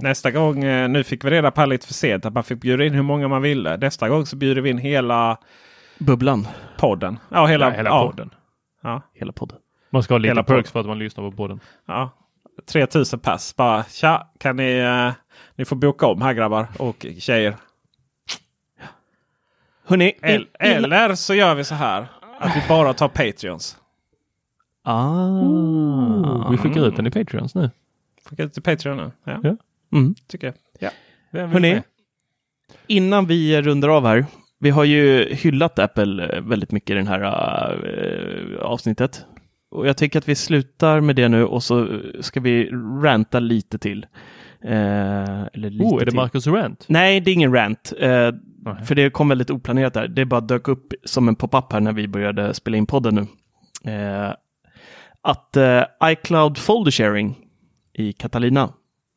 Nästa gång, eh, nu fick vi reda på lite för sent att man fick bjuda in hur många man ville. Nästa gång så bjuder vi in hela Bubblan. Podden. Ja, hela, ja, hela ja. podden. Ja. Hela podden. Man ska ha lite hela perks för att man lyssnar på podden. Ja. 3000 pass. Bara tja, kan ni, uh, ni får boka om här grabbar och tjejer. Hörrni, El eller så gör vi så här att vi bara tar Patreons. Ah, vi skickar ut den i Patreons nu. Skicka ut till Patreon nu. Ja. ja. Mm. Tycker jag. Ja. Hörrni, innan vi rundar av här. Vi har ju hyllat Apple eh, väldigt mycket i det här uh, avsnittet. Och jag tycker att vi slutar med det nu och så ska vi ranta lite till. Uh, eller lite oh, är det till. Marcus rant? Nej, det är ingen rant. Uh, för det kom väldigt oplanerat där. Det bara dök upp som en pop-up här när vi började spela in podden nu. att iCloud Folder Sharing i Catalina.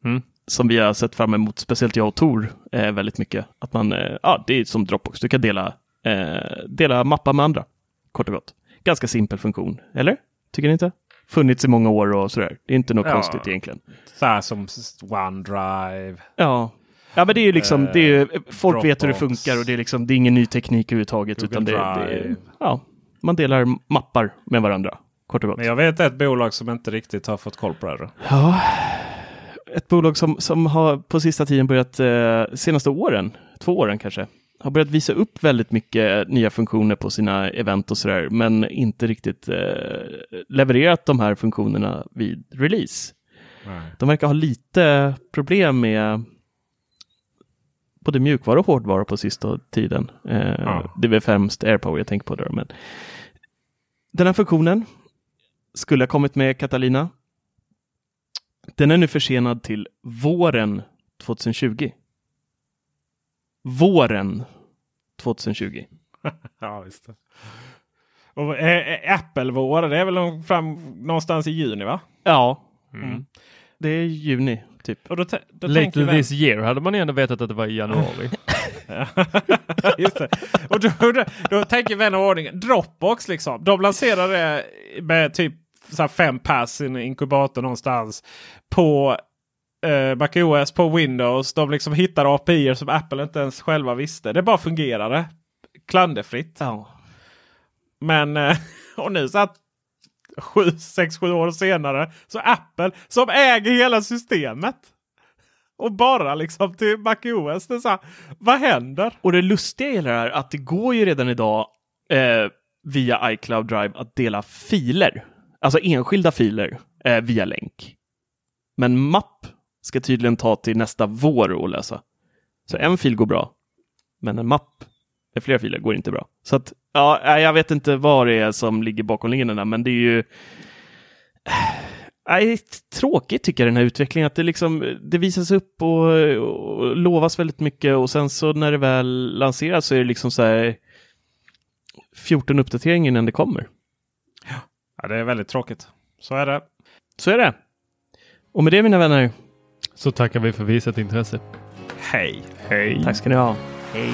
Mm. Som vi har sett fram emot, speciellt jag och Tor, eh, väldigt mycket. Att man, eh, ja, det är som Dropbox, du kan dela, eh, dela mappar med andra. Kort och gott. Ganska simpel funktion, eller? Tycker ni inte? Funnits i många år och sådär. Det är inte något ja, konstigt egentligen. Så här som OneDrive. Ja. Ja men det är ju liksom, det är ju, folk Dropbox, vet hur det funkar och det är liksom, det är ingen ny teknik överhuvudtaget. Google utan det, det, ja, man delar mappar med varandra. Kort och gott. Men jag vet ett bolag som inte riktigt har fått koll på det. Ja, ett bolag som, som har på sista tiden börjat, eh, senaste åren, två åren kanske, har börjat visa upp väldigt mycket nya funktioner på sina event och sådär, men inte riktigt eh, levererat de här funktionerna vid release. Nej. De verkar ha lite problem med både mjukvara och hårdvara på sista tiden. Eh, ja. Det är väl främst AirPower jag tänker på. Där, men den här funktionen skulle ha kommit med Catalina. Den är nu försenad till våren 2020. Våren 2020. ja, visst. Det. Och, äh, Apple-vår, det är väl fram någonstans i juni va? Ja. Mm. Det är juni typ. Och då, då Later this year hade man ändå vetat att det var i januari. Just det. Och då, då, då tänker vän av ordning Dropbox liksom. De lanserade med typ så fem pass i en inkubator någonstans. På eh, MacOS, på Windows. De liksom hittar API som Apple inte ens själva visste. Det bara fungerade. Klanderfritt. Ja. Men eh, och nu så att 6-7 år senare så Apple som äger hela systemet. Och bara liksom till MacOS. Det så här, vad händer? Och det lustiga är det här att det går ju redan idag eh, via iCloud Drive att dela filer. Alltså enskilda filer eh, via länk. Men mapp ska tydligen ta till nästa vår att läsa. Så en fil går bra. Men en mapp med flera filer går inte bra. Så att, ja, jag vet inte vad det är som ligger bakom linjerna, men det är ju eh, Nej, tråkigt tycker jag den här utvecklingen, att det, liksom, det visas upp och, och lovas väldigt mycket och sen så när det väl lanseras så är det liksom så här 14 uppdateringar innan det kommer. Ja, det är väldigt tråkigt. Så är det. Så är det. Och med det mina vänner. Så tackar vi för visat intresse. Hej. Hej. Tack ska ni ha. Hej.